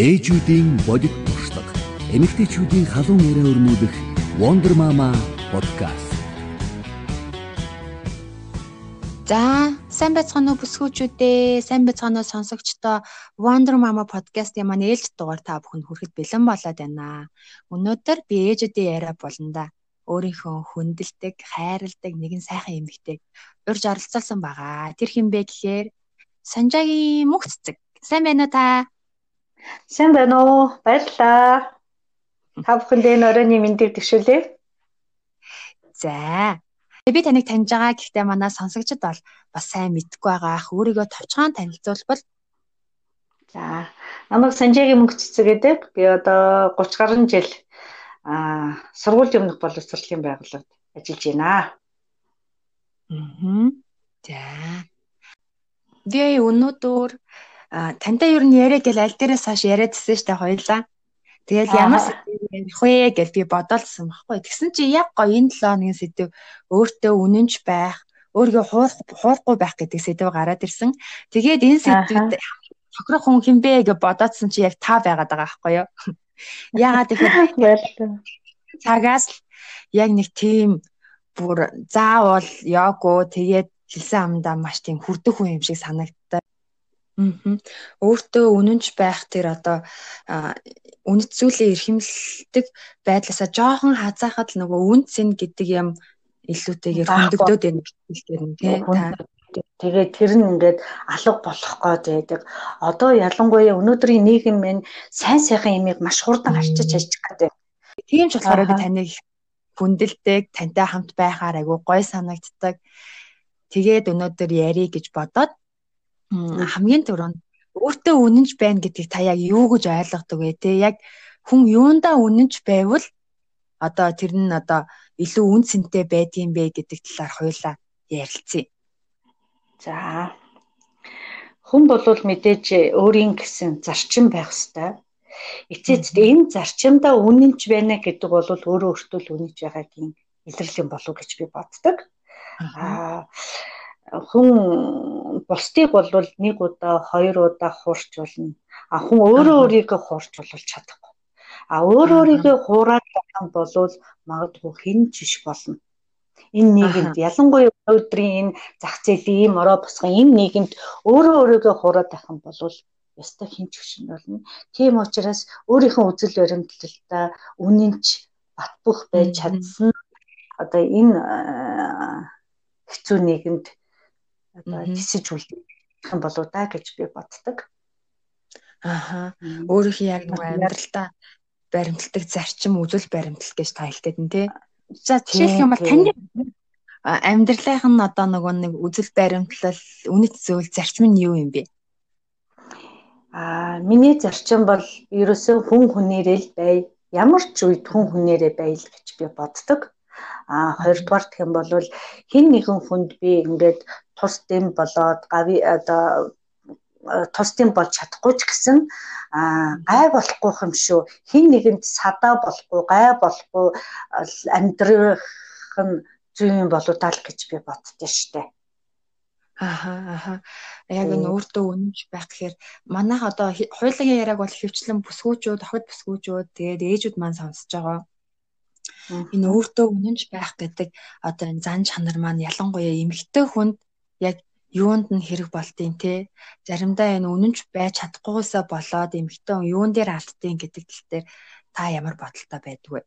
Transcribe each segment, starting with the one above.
Ээжүүдийн бодит туршлага. Эмэгтэйчүүдийн халуун яриа өрнүүлэх Wonder Mama podcast. За, сайн байцгаана уу бүсгүүчүүдээ, сайн байцгаана уу сонсогчдоо. Wonder Mama podcast-ийн маань ээлж дугаар та бүхэнд хүрэхэд бэлэн болоод байна. Өнөөдөр би ээжүүдийн яриа болно да. Өөрийнхөө хүндэлдэг, хайрладаг нэгэн сайхан эмэгтэйг урьж оролцуулсан байгаа. Тэр хэн бэ гэхээр Санжаагийн мөх цэцэг. Сайн байна уу та? Сайн байна уу? Баярлалаа. Та бүхэндээ энэ оройны мэндийг төшөөлье. За. Би таныг таньж байгаа. Гэхдээ манай сонсогчд бол бас сайн мэдгүй байгаа. Өөрийгөө товчхон танилцуулбал. За. Намайг Санжаагийн мөнх цэцэг гэдэг. Би одоо 30 гаруй жил аа сургууль өмнөх боловсролын байгууллагад ажиллаж байна. Аа. За. Би өнөөдөр тантай ер нь яриа гэл аль дээрээс хойш яриадсэн штэ хоёлаа. Тэгэл ямар сэдв ярих вэ гэж би бодоолсон байхгүй. Тэгсэн чи яг гоё энэ 7 хоногийн сэдв өөртөө үнэнч байх, өөрийгөө хуурахгүй байх гэдэг сэдв гараад ирсэн. Тэгээд энэ сэдвүүд тохирох хүн хинбэ гэж бодоодсон чи яг та байгаад байгаа байхгүй юу? Яагаад тэгэхээр цагаас яг нэг тийм бүр заавал його тэгээд хэлсэн амдаа маш тийм хүрдэх хүн юм шиг санагддаг. Өөртөө үнэнч байх тэр одоо үнэт зүйлээ эрхэмлдэг байдлаасаа жоохон хазаахад л нөгөө үн цэн гэдэг юм илүүтэйгээр хөндөгдөөд байна гэхээр нь тий. Тэгээд тэр нь ингээд алга болох гээд байдаг. Одоо ялангуяа өнөөдрийн нийгэм минь сайн сайхан имийг маш хурдан арчиж хайчих гэдэг. Тийм ч болохоор би таныг хүндэлдэг, тантай хамт байхаар айгу гой санагддаг. Тэгээд өнөөдөр ярих гэж бодоод хамгийн түрүүнд өөртөө үнэнч байна гэдгийг та яг юу гэж ойлгодог вэ те яг хүн юундаа үнэнч байвал одоо тэр нь одоо илүү үн цэнтэй байдгийн бэ гэдэг талаар хоёулаа ярилцъя. За хүн болвол мэдээж өөрийн гэсэн зарчим байх ёстой. Эцээст энэ зарчимдаа үнэнч байна гэдэг бол өөрөө өөртөө л үнэнч байгаагийн илэрлэл юм болов уу гэж би боддог. Аа хүн бусдыг бол нэг удаа хоёр удаа хуурч болно. А хүн өөрөө өөрийгөө хуурч болол чадахгүй. А өөрөө өөрийгөө хуураад байгаа бол магадгүй хэн ч биш болно. Энэ нийгэмд ялангуяа өдрийн энэ зах зээлийн ийм ороо босгон энэ нийгэмд өөрөө өөрийгөө хуураад байх юм бол ёстой хинч хөшин болно. Тийм учраас өөрийнхөө үзэл баримтлалтаа үнэнч бат бөх байж чадсан одоо энэ хэцүү нийгэмд одоо тисэж үлдэх юм болоо да гэж би боддог. Аха. Өөрийнхөө яг нэг амьдралдаа баримтлагдаг зарчим үзэл баримтлал гэж та хэлдэг нь тий. За жишээлх юм бол таны амьдралынх нь одоо нөгөө нэг үзэл баримтлал үнэт зөвл зарчим нь юу юм бэ? Аа миний зарчим бол ерөөсөө хүн хүнээрээ л бай. Ямар ч үед хүн хүнээрээ байл гэж би боддог. А хоёрдугаар гэх юм бол хин нэгэн хүнд би ингээд тус дэм болоод gavi одоо тус дэм болж чадахгүй ч гэсэн гай болохгүй юм шүү. Хин нэгэнд садаа болохгүй, гай болохгүй амьдрах нь зүй юм болоо тал гэж би боддөө штэ. Аха аха. Яг энэ өөртөө үнэнч байх гэхээр манайх одоо хуулийн яриаг бол хөвчлэн бүсгүүчүүд, охид бүсгүүчүүд тэгээд ээжүүд маань сонсож байгаа. Энэ өөртөө үнэнч байх гэдэг одоо энэ зан чанар маань ялангуяа эмэгтэй хүнд яг юунд нь хэрэг болтын те заримдаа энэ үнэнч байж чадахгүйсаа болоод эмэгтэй хүн юун дээр алдтыг гэдэг тал дээр та ямар бодолтой байдаг вэ?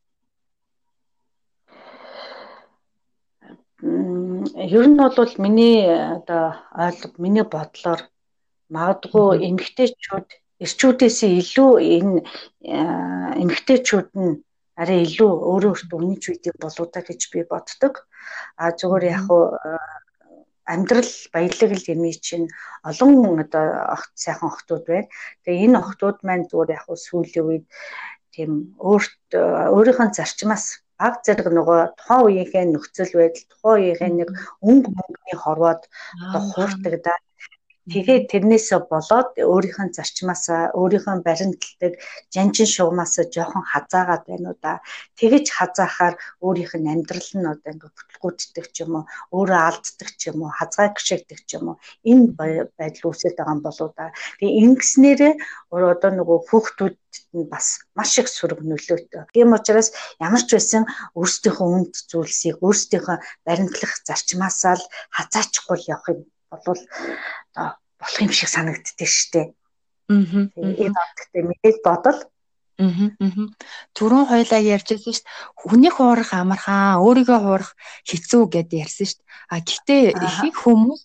Ер нь бол миний одоо ойлго миний бодлоор магадгүй эмэгтэйчүүд эрчүүдээс илүү энэ эмэгтэйчүүд нь арай илүү өөрөө өөртөө үнэнч үйдэг болоо та гэж би боддог. А зүгээр яг хуу амьдрал баялаг л юм чинь олон одоо огт сайхан охтууд байна. Тэгээ энэ охтууд маань зүгээр яг хуу сүүлийн үед тийм өөрт өөрийнхөө зарчмаас баг зэрэг нөгөө тухайн үеийнхээ нөхцөл байдал тухайн үеийнхээ нэг өнгө мөнгөний хорвоод одоо хуурдаг да. Тэгээд тэрнээсээ болоод өөрийнх нь зарчмаасаа өөрийнх нь баримталдаг жанжин шугамаасаа жоохон хазаагаад байна уу да. Тэгэж хазаахаар өөрийнх нь амьдрал нь одоо ингээ бүтлгүүддэг ч юм уу, өөрөө алддаг ч юм уу, хазгаа гიშгдэг ч юм уу. Энэ байдал үүсэж байгаа юм болоо да. Тэгээ ингэснээрээ одоо нөгөө хүүхдүүдэд нь бас маш их сөрөг нөлөөтэй. Тийм учраас ямар ч байсан өөрсдийнхөө үнд зүйлсийг өөрсдийнхөө баримтлах зарчмаасаа л хазаачихгүй явахыг болвол одоо болох юм шиг санагддээ штэ. Аа. Энэ одогтой мэдээж бодол. Түрүүн хоёлаа ярьжсэн шүү дээ. Хүнийх хуурах амархан, өөрийгөө хуурах хэцүү гэдээ ярьсан шүү дээ. А гэхдээ ихэнх хүмүүс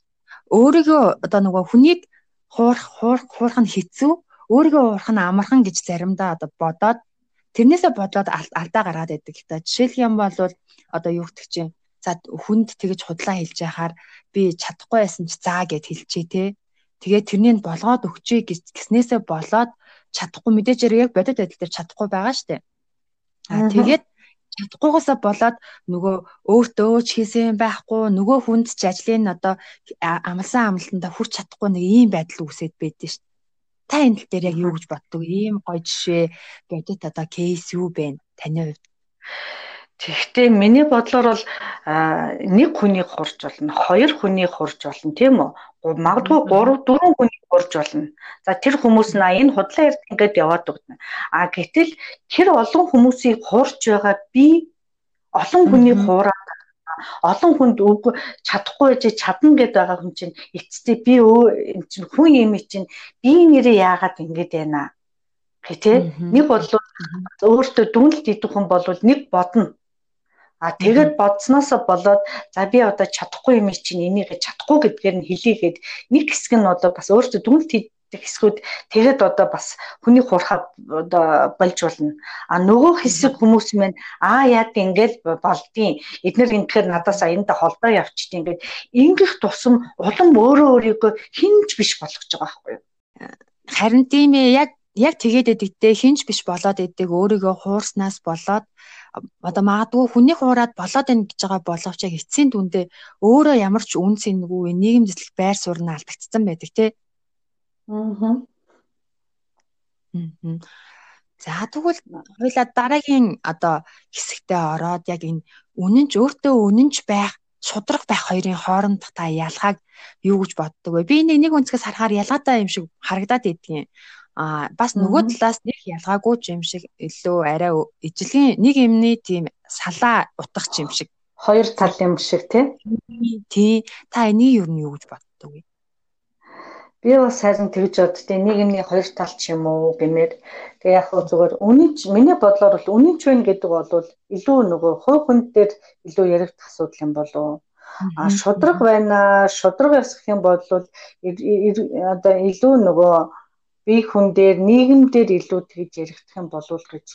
өөрийгөө одоо нөгөө хүнийг хуурах хуурах нь хэцүү, өөрийгөө хуурах нь амархан гэж заримдаа одоо бодоод тэрнээсээ бодлоод алдаа гаргаад байдаг. Жишээлх юм бол одоо юу гэдэг чинь за хүнд тэгж худлаа хэлж яхаар би чадахгүй байсан ч заа гэд хэлчихээ те. Тэгээд тэрнийг болгоод өгчээ гэснээсээ болоод чадахгүй мэдээж яг бодит байдал дээр чадахгүй байгаа штэ. Аа тэгээд чадахгүйгаасаа болоод нөгөө өөртөө ч хийсэн байхгүй нөгөө хүнд ч ажлын одоо амлсан амлалтанда хүрч чадахгүй нэг ийм байдал үүсээд байдэн штэ. Та энэ тал дээр яг юу гэж боддог? Ийм гоё жишээ бодит одоо кейс юу бэ таны хувьд? Тэгэхдээ миний бодлоор бол нэг хүнийг хурж болно, хоёр хүнийг хурж болно, тийм үү? Магадгүй 3 4 хүнийг хурж болно. За тэр хүмүүс нь энэ худлаа ярд ингээд яваад өгнө. А гэтэл тэр олон хүмүүсийг хурж байгаа би олон хүнийг хуураад олон хүнд үг чадахгүй байж чадна гэдээ байгаа хүн чинь эцэстээ би өө чинь хүн юм чинь би нэрээ яагаад ингэж байна гэх тээ нэг бол өөртөө дүнэлт идэх хүн бол нэг бодно А тэгээд бодсноос болоод за би одоо чадахгүй юм чинь энийг чадахгүй гэдгээр нь хэлийгээд нэг хэсэг нь одоо бас өөртөө дүнэлт хийдэг хэсгүүд тэгээд одоо бас хүний хурхаа одоо болж болно. А нөгөө хэсэг хүмүүс мэн аа яг ингээл болдгийн эднэр ингэхээр надаас аянда холдоо явчихтiin ингээд ингэх тусам улам өөрөө өөрийгөө хинж биш болгож байгаа байхгүй юу? Харин тийм ээ яг яг тэгээд эдэгтэй хинж биш болоод идэг өөрийгөө хуурснаас болоод одоо магадгүй хүний хуураад болоод байна гэж байгаа боловч яг эцсийн дүндээ өөрөө ямар ч үн цэнгүй нийгэм зэслэх байр суурь нь алдагдсан байдаг тий. Аа. За тэгвэл хоёлаа дараагийн одоо хэсэгтээ ороод яг энэ үнэнч өөртөө үнэнч байх шудрах байх хоёрын хоорондох та ялгааг юу гэж боддог вэ? Би нэг өнцгөөс харахаар ялгаатай юм шиг харагдаад идэгин. А бас нөгөө талаас нэг ялгаагүй юм шиг илүү арай ижлэгийн нэг юмны тийм салаа утгах юм шиг. Хоёр тал юм шиг тий. Тий. Та энийг юу нь юу гэж боддог вэ? Би бас харин тэгж боддیں۔ Нэг юмны хоёр тал ч юм уу гэмээр. Тэгээ яг хөө зүгээр үнэнч миний бодлоор бол үнэнч байна гэдэг бол илүү нөгөө хувь хүн дээр илүү яригдах асуудал юм болов а шудраг байна шудраг ясах юм бол одоо илүү нөгөө бие хүн дээр нийгэм дээр илүү тэгж яригдах юм болов гэж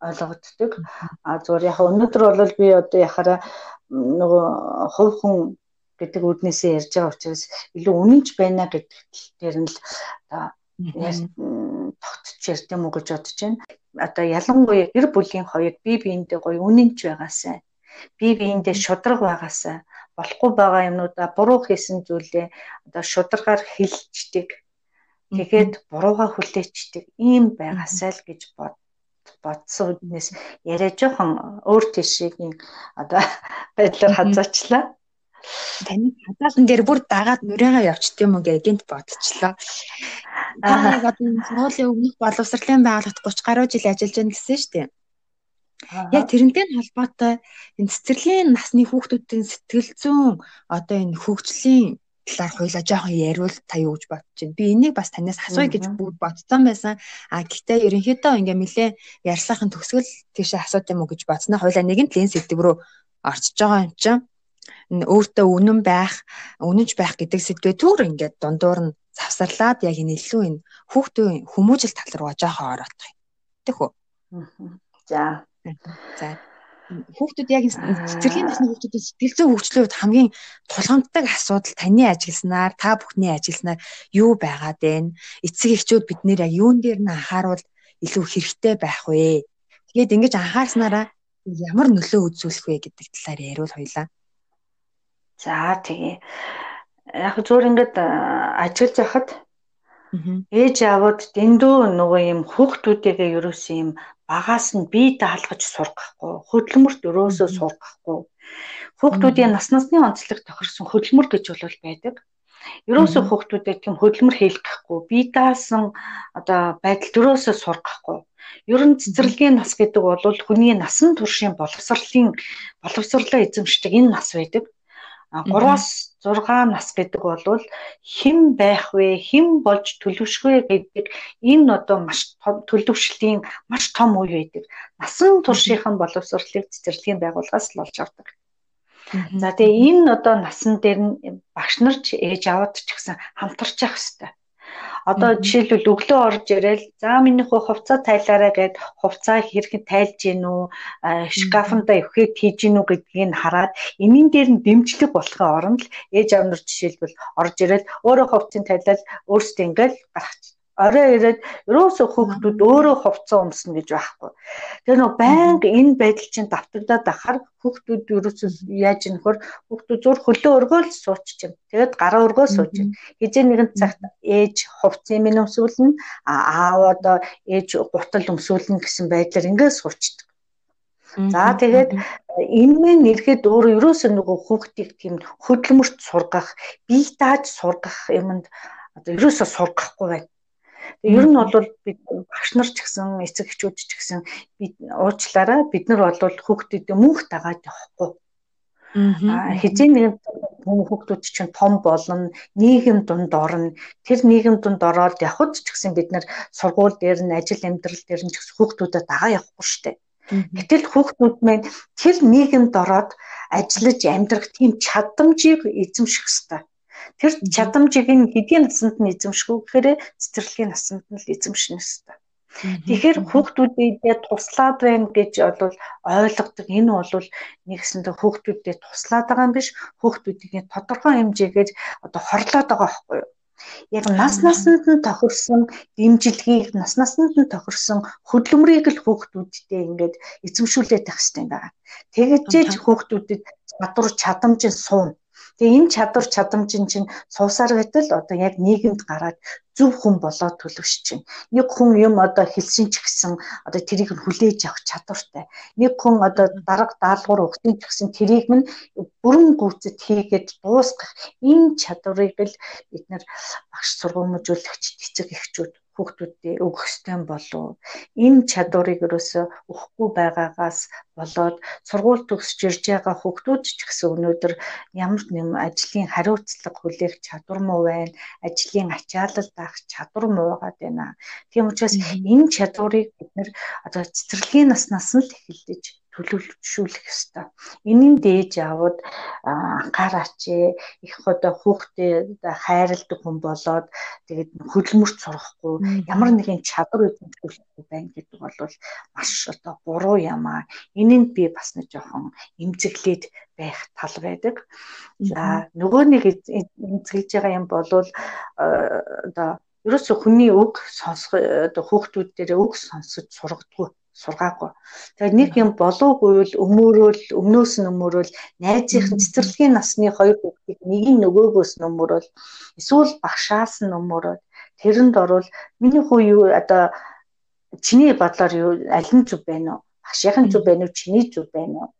ойлгогддог. А зүгээр яг өнөөдөр бол би одоо яхаараа нөгөө хувь хүн гэдэг үднээсээ ярьж байгаа учраас илүү үнэнч байна гэдэг дээр нь л одоо тогтч ярьд юм уу гэж бодож байна. Одоо ялангуяа гэр бүлийн хоёр бие биендээ гоё үнэнч байгаасай. Бие биендээ шудраг байгаасай. Болохгүй байгаа юмнуудаа буруу хийсэн зүйлээ одоо шударгаар хэлждэг Тэгээд бурууга хүлээчдэг ийм байгаасай л гэж бод бодсон үднээс яриа жоохон өөр тийшээгийн одоо байдлаар хазаачлаа. Таны хазаалан дээр бүр дагаад нүрээгээ явчихд юм уу гэж гинт бодчихлоо. Аа одоо сургуулийн өмнөх боловсролын байгууллагт 30 гаруй жил ажиллаж байна гэсэн шүү дээ. Яг тэрнтэй холбоотой энэ цэцэрлэгийн насны хүүхдүүдийн сэтгэл зүйн одоо энэ хөгжлийн талаар хоёлаа жоохон яриул та юу гэж бодож байна. Би энийг бас танаас асууя гэж бодсон байсан. А гэхдээ ерөнхийдөө ингээ нэлээ ярьслахын төгсгөл тийшээ асууд юм уу гэж бодсноо хоёлаа нэгэн тлэн сэдв рүү орчиж байгаа юм чинь өөртөө үнэн байх, үнэнч байх гэдэг сэдвээ түр ингээд дундуур нь завсарлаад яг энэ илүү энэ хүүхдийн хүмүүжил тал руу жоохон ороодох юм. Тэг үү? За. За хүүхдүүд яг цэцэрлэгийн насны хүүхдүүдийн сэтгэл зүйн хөгжлийн хувьд хамгийн тулгамддаг асуудал таны ажилласнаар та бүхний ажилласнаар юу байгаад байна? Эцэг эхчүүд бид нэр яг юун дээр нь анхааруул илүү хэрэгтэй байх вэ? Тэгээд ингэж анхаарснараа ямар нөлөө үзүүлэх вэ гэдэг талаар яриул хоёлаа. За тэгээ яг зүгээр ингээд ажиллаж байхад ээж аавууд дэндүү нөгөө юм хүүхдүүдээгээ ерөөсөн юм багаас нь бие даалгаж сургахгүй хөдөлмөрт өрөөсөө сургахгүй. Хүүхдүүдийн нас насны онцлог тохирсон хөдөлмөр гэж бол байдаг. Ерөөсөө хүүхдүүдэд тийм хөдөлмөр хийлгэхгүй бие даасан одоо байдал төрөөсөө сургахгүй. Ер нь цэцэрлэгийн нас гэдэг бол хүний насан туршийн боловсролын боловсрлоо эзэмшдэг энэ нас байдаг. 3-аас 6 нас гэдэг бол хэн байх вэ, хэн болж төлөвшвэ гэдэг энэ одоо маш төлөвшлийн маш том үе байдаг. Насан туршийнхан боловсролыг цэцэрлэгийн байгууллагаас л олж авдаг. За тэгээ энэ одоо насан дээр нь багш нар ч ээж аваад ч гэсэн хамтарч явах хэрэгтэй. Одоо жишээлбэл өглөө орж ирээл за миний хувцас тайлаарай гэд хувцаа хэрхэн тайлж гин үү? Шкафанда өвхөд хийж гин үү гэдгийг нь хараад энийн дээр нь дэмжлэг болохын оронд л ээж аав нар жишээлбэл орж ирээл өөрөө хувцсыг тайлал өөрсдөө ингээл гарах орой ирээд ерөөсөө хүүхдүүд өөрөө хувцас өмснө гэж байхгүй. Тэгээ нөө байнга энэ байдал чинь давтагдаад ахаар хүүхдүүд ерөөсөө яаж юм хөр хүүхдүүд зур хөлөө өргөөл сууч чинь. Тэгээд гараа өргөө сууч чинь. Хизээ нэгэн цагт ээж хувцсыг минь өмсүүлнэ, аав одоо ээж гутал өмсүүлнэ гэсэн байдлаар ингээд суучдаг. За тэгээд энэ мэн нэрхэд өөрөө ерөөсөө нөгөө хүүхдийг тийм хөдөлмөрт сургах, бие дааж сургах юмд одоо ерөөсөө сургахгүй байна. Ер нь бол бид багш нар ч гэсэн эцэг эхчүүд ч гэсэн бид уучлаарай бид нар бол хүүхдүүдэд мөнх дагаад явахгүй. Аа хизээ нэгэн хүүхдүүд чинь том болно, нийгэм дунд орно. Тэр нийгэм дунд ороод явхад ч гэсэн бид нар сургууль дээр нь ажил амьдрал дээр нь ч гэсэн хүүхдүүдэд дагаа явахгүй дээ. Гэтэл хүүхдүүд маань тэр нийгэмд ороод ажиллаж амьдрах тийм чадамжийг эзэмших хэрэгтэй. Тэр чадамжийг нь хэдийн насанд нь эзэмшгүй гэхээр цэцэрлэгийн насанд нь л эзэмшнэ хэвээр. Тэгэхээр хүүхдүүдэд туслаад байна гэж бол ойлгодог. Энэ бол нэгсэндээ хүүхдүүдэд туслаад байгаа юм биш. Хүүхдүүдийн тодорхой хэмжээгээр одоо хорлоод байгаа байхгүй юу? Яг нас наснд нь тохирсон дэмжлэгийг нас наснд нь тохирсон хөдөлмөрийг л хүүхдүүдтэй ингээд эзэмшүүлээд байх хэрэгтэй байна. Тэгэж ч хүүхдүүдэд чадвар чадамж нь суuna Тэгээ энэ чадвар чадамжин чинь суусаар байтал одоо яг нийгэмд гараад зөв хүн болоод төлөвшөж чинь. Нэг хүн юм одоо хэлсэн ч гэсэн одоо тэрийг нь хүлээж авах чадвартай. Нэг хүн одоо дарга даалгавар өгсөн ч гэсэн тэрийг нь бүрэн гүйцэд хийгээд дуусгах энэ чадварыг л бид нар багш сургамжуулагч эцэг эхчүүд хүүхдүүдэд өгөх ёстой болов. Энэ чадварыг ерөөсөө өгөхгүй байгаагаас болоод сургууль төгсөж ирж байгаа хүүхдүүд ч гэсэн өнөөдөр ямар нэм ажлын хариуцлага хүлээх чадвар муу байна. Ажлын ачаалал даах чадвар муугаад байна. Тийм учраас энэ чадварыг бид нэр одоо цэцэрлэгийн наснаас нь л эхэлдэж төлөвлөжүүлэх ёстой. Энийн дээж аваад анхаараач их одоо хүүхдээ хайрладаг хүн болоод тэгээд хөдөлмөрт сурахгүй ямар нэгэн чадвар эзэмшүүлэхгүй байна гэдэг бол маш одоо буруу юм аа. Энэнд би бас нэг жоохон эмзэглээд байх тал байдаг. За нөгөө нэг эмзэглэж байгаа юм бол одоо ерөөсө хүний үг сонсох одоо хүүхдүүд дээр үг сонсож сургадгүй сургаагүй. Тэгэхээр нэг юм болоогүй л өмөрөөл өмнөөс нь өмөрөөл найзынхын цэцэрлэгийн насны хоёр хүүхдийг нэг нь нөгөөгөөс нь өмөрөөл эсвэл багшаас нь өмөрөөд тэрэнд орвол миний хүү юу одоо чиний бодлоор юу аль нь зөв байна уу? Багшийн зөв байна уу? Чиний зөв байна уу?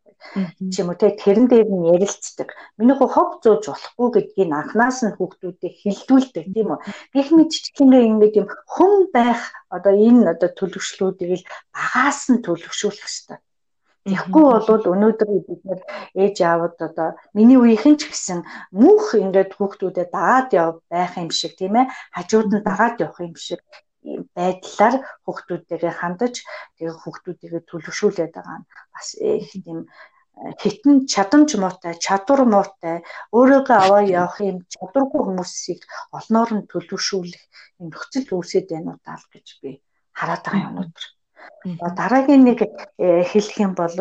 Ч юм уу те тэрэн дээр нь ярилцдаг. Миний хөө хог зөөж болохгүй гэдгийг анханаас нь хүүхдүүдэд хилдүүлдэг тийм үү. Гэх мэт чичгэнгээ ингээд юм хүн байх одоо энэ одоо төлөвшлүүдийг л багаас нь төлөвшүүлэх хэрэгтэй. Тэгэхгүй бол өнөөдөр бид нэр ээж аавд одоо миний үеийнхэн ч гэсэн мөнх ингээд хүүхдүүдэд дагаад яв байх юм шиг тийм ээ хажууд нь дагаад явах юм шиг байдлаар хүүхдүүдтэйгээ хандаж тэгээ хүүхдүүдийгээ төлөвшүүлээд байгаа нь бас их тийм хитэн чадамж муутай, чадвар муутай, өөрөөгөө аваа явах юм чадваргүй хүмүүсийг олноор нь төлөвшүүлэх юм нөхцөл үүсээд байна уу таа гэж би хараад байгаа юм өнөөдөр. Дараагийн нэг э, хэлэх юм бол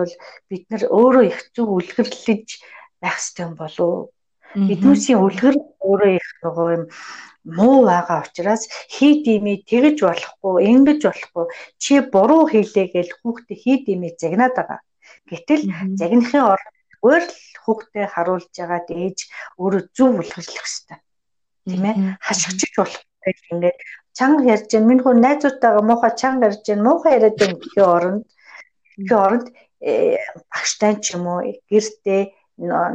бид нар өөрөө их зөв үлгэрлэж байх хэрэгтэй юм болов. Биднүүсийн үлгэр өөрөө их юм муу байгаа учраас хий димий тэгж болохгүй, ингэж болохгүй. Чи буруу хийлээ гэж хүүхдээ хий димий загнаад байгаа Гэтэл загнахын оронд зүгээр л хүүхдээ харуулж байгаа ээж өөрөө зөв болгожлох хэрэгтэй. Тийм ээ? Хашгичж болох ингээд чанга ярьж гэн минь хөө найзуудтайгаа муухай чанга ярьж гэн муухай яриад гэн гэхийн оронд гэхийн оронд э, багштай ч юм уу гэртээ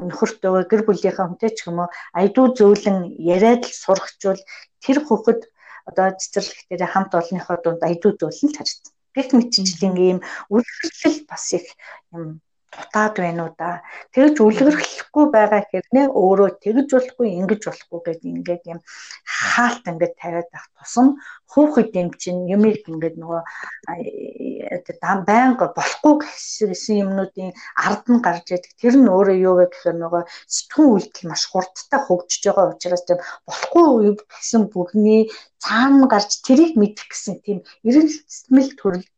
нөхөртөө гэр бүлийнхээ хүнтэй ч юм уу айдуу зөөлөн яриад л сурахчвал тэр хүүхэд одоо цэцэрлэг дээр хамт олонныхоо дунд айдуу зөөлөн л харагдсан. Гэх мэтчлийн ийм үлгэрлэл бас их юм дутаад байна уу да. Тэгж үлгэрлэхгүй байгаа хэрнээ өөрөө тэгж болохгүй ингэж болохгүй гэдэг ингээд юм хаалт ингээд тавиад байх тусам хүүхэд юм чинь юмыг ингээд нөгөө дан байнга болохгүй гэсэн юмнуудын ард нь гарч идэг. Тэр нь өөрөө юу вэ гэхээр нөгөө сэтгүүн үйлдэл маш хурдтай хөгжиж байгаа учраас тийм болохгүй гэсэн бүгний цаана гарч тэрийг мэдэх гэсэн тийм эрэлтмэл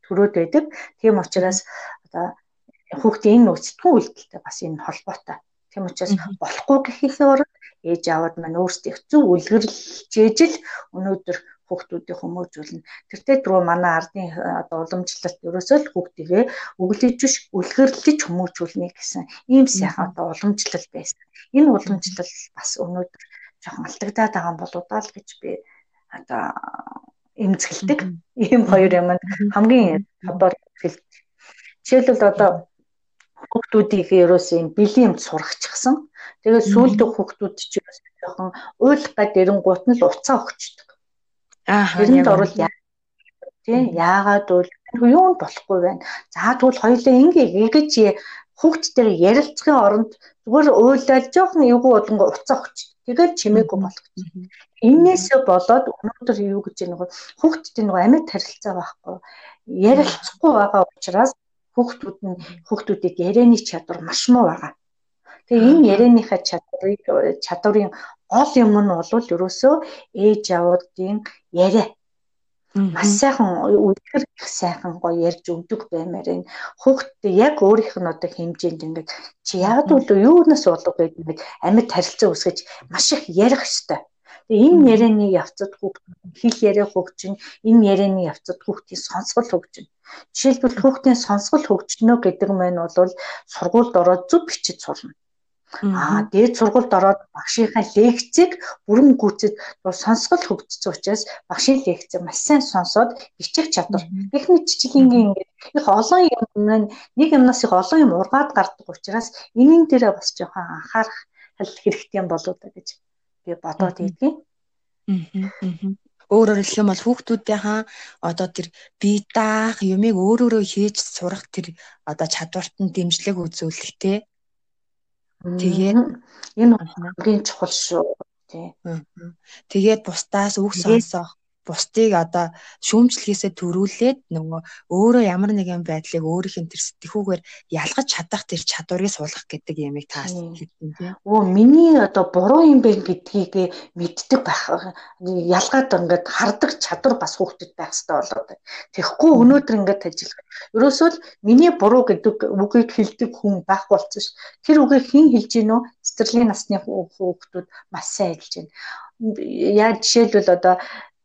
төрөөд байдаг. Тийм учраас одоо хүүхдийн энэ нөөцтгөө үйлдэлтэй бас энэ холбоотой. Тийм учраас болохгүй гэхийнхээ оронд ээж аавд маань өөрсдөө зөв үлгэрлж ижил өнөөдөр хүүхдүүдийн хүмүүжүүлнэ. Тэртээ дөрөв манай ардын одоо уламжлалт ерөөсөө л хүүхдийгээ өглөж үлгэрлэж хүмүүжүүлнэ гэсэн ийм сайхан одоо уламжлал байсан. Энэ уламжлал бас өнөөдөр жоохон алдагдаад байгаа болоо даа л гэж би одоо эмзэгэлдэг. Ийм хоёр юм хамгийн одоо хэлдэг. Жишээлбэл одоо хүүхдүүдийг ерөөсөө юм бэлэм сурахчихсан. Тэгээд сүүлдээ хүүхдүүд ч ерөөсөө жоохон уйлга дэрэнгуут нь л уцаа өгчдөг. Аа хэрэнд орвол тийм яагаад бол юунд болохгүй байна. За тэгвэл хоёулаа ингээ ингэж хүүхд дээр ярилцахын оронд зүгээр уйлал жоохон эвгүй болонго уцаа өгчдөг. Тэгээд чимээгүй болгочих. Иннээсээ болоод өнөөдөр юу гэж нэг хүүхдтэй нэг амьд харилцаа байхгүй ярилцахгүй байгаа учраас хүүхдүүд нь хүүхдүүдийг ярианы чадвар маш муу байгаа. Тэгээ энэ ярианыхаа чадварыг чадварын гол юм нь бол ерөөсөө ээж аваадын яриа. Маш сайхан үлгэр их сайхан гоё ярьж өгдөг баймаар энэ. Хүүхдтэй яг өөрийнх нь одоо хэмжээнд ингээд чи яг л юунаас болов гэдэг нэг амьд харилцаа үүсгэж маш их ярих хэвээр Тэгээ энэ ярианы явцад хүүхд хэл яриа хөгжин, энэ ярианы явцад хүүхдийн сонсгол хөгжин. Жишээлбэл хүүхдийн сонсгол хөгжнө гэдэг маань бол сургуульд ороод зөв бичиж сурна. Аа дээд сургуульд ороод багшийнхаа лекцийг бүрэн гүйцэд сонсгол хөгжсөн учраас багшийн лекцээ маш сайн сонсоод бичих чадвар. Их мэдчилингийн ингээд их олон юм нэг юмнаас их олон юм ургаад гардаг учраас энийн дээрээ бас жоохон анхаарах хэрэгтэй юм болоо да гэж би бодоод идэгэн. Аа. Өөрөөр хэлэх юм бол хүүхдүүдийнхаа одоо тэр бие даах юмыг өөрөөрөө хийж сурах тэр одоо чадварт нь дэмжлэг үзүүлэх те. Тэгээ энэ хамгийн чухал шүү. Тэгээд бусдаас үг сонсох бусдыг одоо шүүмжлэхээсээ төрүүлээд нөгөө өөрөө ямар нэгэн байдлыг өөрийнх нь тэр сэтгүүгээр ялгаж чадах тэр чадварыг суулгах гэдэг ямиг таас хэлсэн тийм. Өө миний одоо буруу юм бэ гэдгийг мэддэг байх. Ялгаад ингээд хардаг чадвар бас хүүхдэд байх хэрэгтэй болоод. Тэгэхгүй өнөөдөр ингээд ажиллах. Ерөөсөө л миний буруу гэдэг үгийг хэлдэг хүн байх болсон ш. Тэр үгийг хэн хэлж гинөө? Цэцэрлэгийн насны хүүхдүүд маш сайн ажиллаж байна. Яг жишээлбэл одоо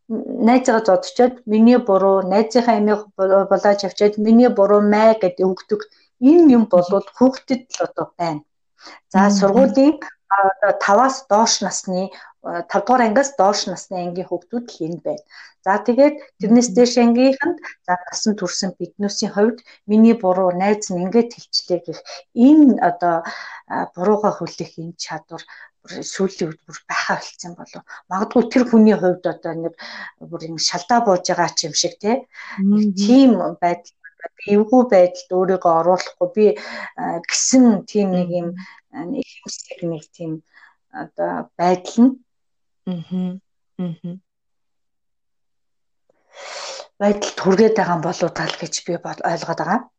найзгаа зодчоод миний буруу найзынхаа амийг булааж авчаад миний буруу май гэдэг өгдөг энэ юм болвол хүүхдэд л одоо байна. За сургуулийн одоо 5-аас доош насны 5 дугаар ангиас доош насны ангийн хүүхдүүд л энэ байна. За тэгээд тэрнээс дээш ангийнханд за насан турсан биднүүсийн хувьд миний буруу найз нь ингэж хэлчлээ гэх энэ одоо бурууга хүлээх энэ чадвар сүүлийн үед бүр байхаа болцсон болов. Магадгүй тэр хүний хувьд одоо нэг бүр ингэ шалдаа бууж байгаа ч юм шиг тийм байдал эвгүй байдалд өөрийгөө оруулахгүй би гисэн тийм нэг юм их хэсэг нэг тийм одоо байдал нь байдал түргээд байгаа болоо тал гэж би ойлгоод байгаа. Аа.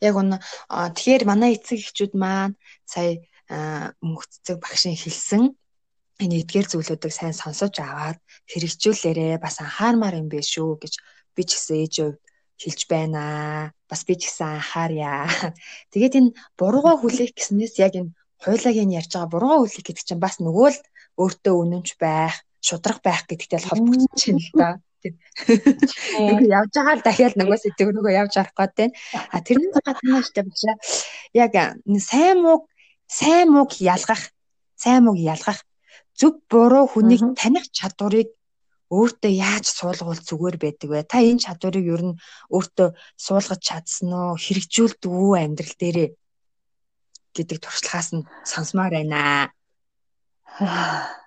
Яг үнэ. Тэгэхээр манай эцэг эхчүүд маань сая мөнгөцөг багшийн хэлсэн энэ эдгээр зүйлүүдийг сайн сонсож аваад хэрэгжүүлээрэ бас анхаармаар юм биш үү гэж би ч гэсэн ээжөө хэлж байна. Бас би ч гэсэн анхаарья. Тэгээд энэ бурууга хүлээх гэснээс яг энэ хуулагийн ярьж байгаа бурууга хүлээх гэдэг чинь бас нөгөө л өөртөө үнэнч байх, шудрах байх гэдэгтэй л холбогдож байна л да. Нэг явж байгаа л дахиад нөгөө сэтгэв нөгөө явж арах гээд байна. А тэрний гадна штэ багшаа яг сайн муу сайн мууг ялгах, сайн мууг ялгах зөв буруу хүнийг таних чадварыг өөртөө яаж суулгавал зүгээр байдаг вэ? Та энэ чадварыг ер нь өөртөө суулгаж чадсан уу? Хэрэгжүүлдэг үү амьдрал дээрээ гэдэг туршлагаас нь сонсомоор байна.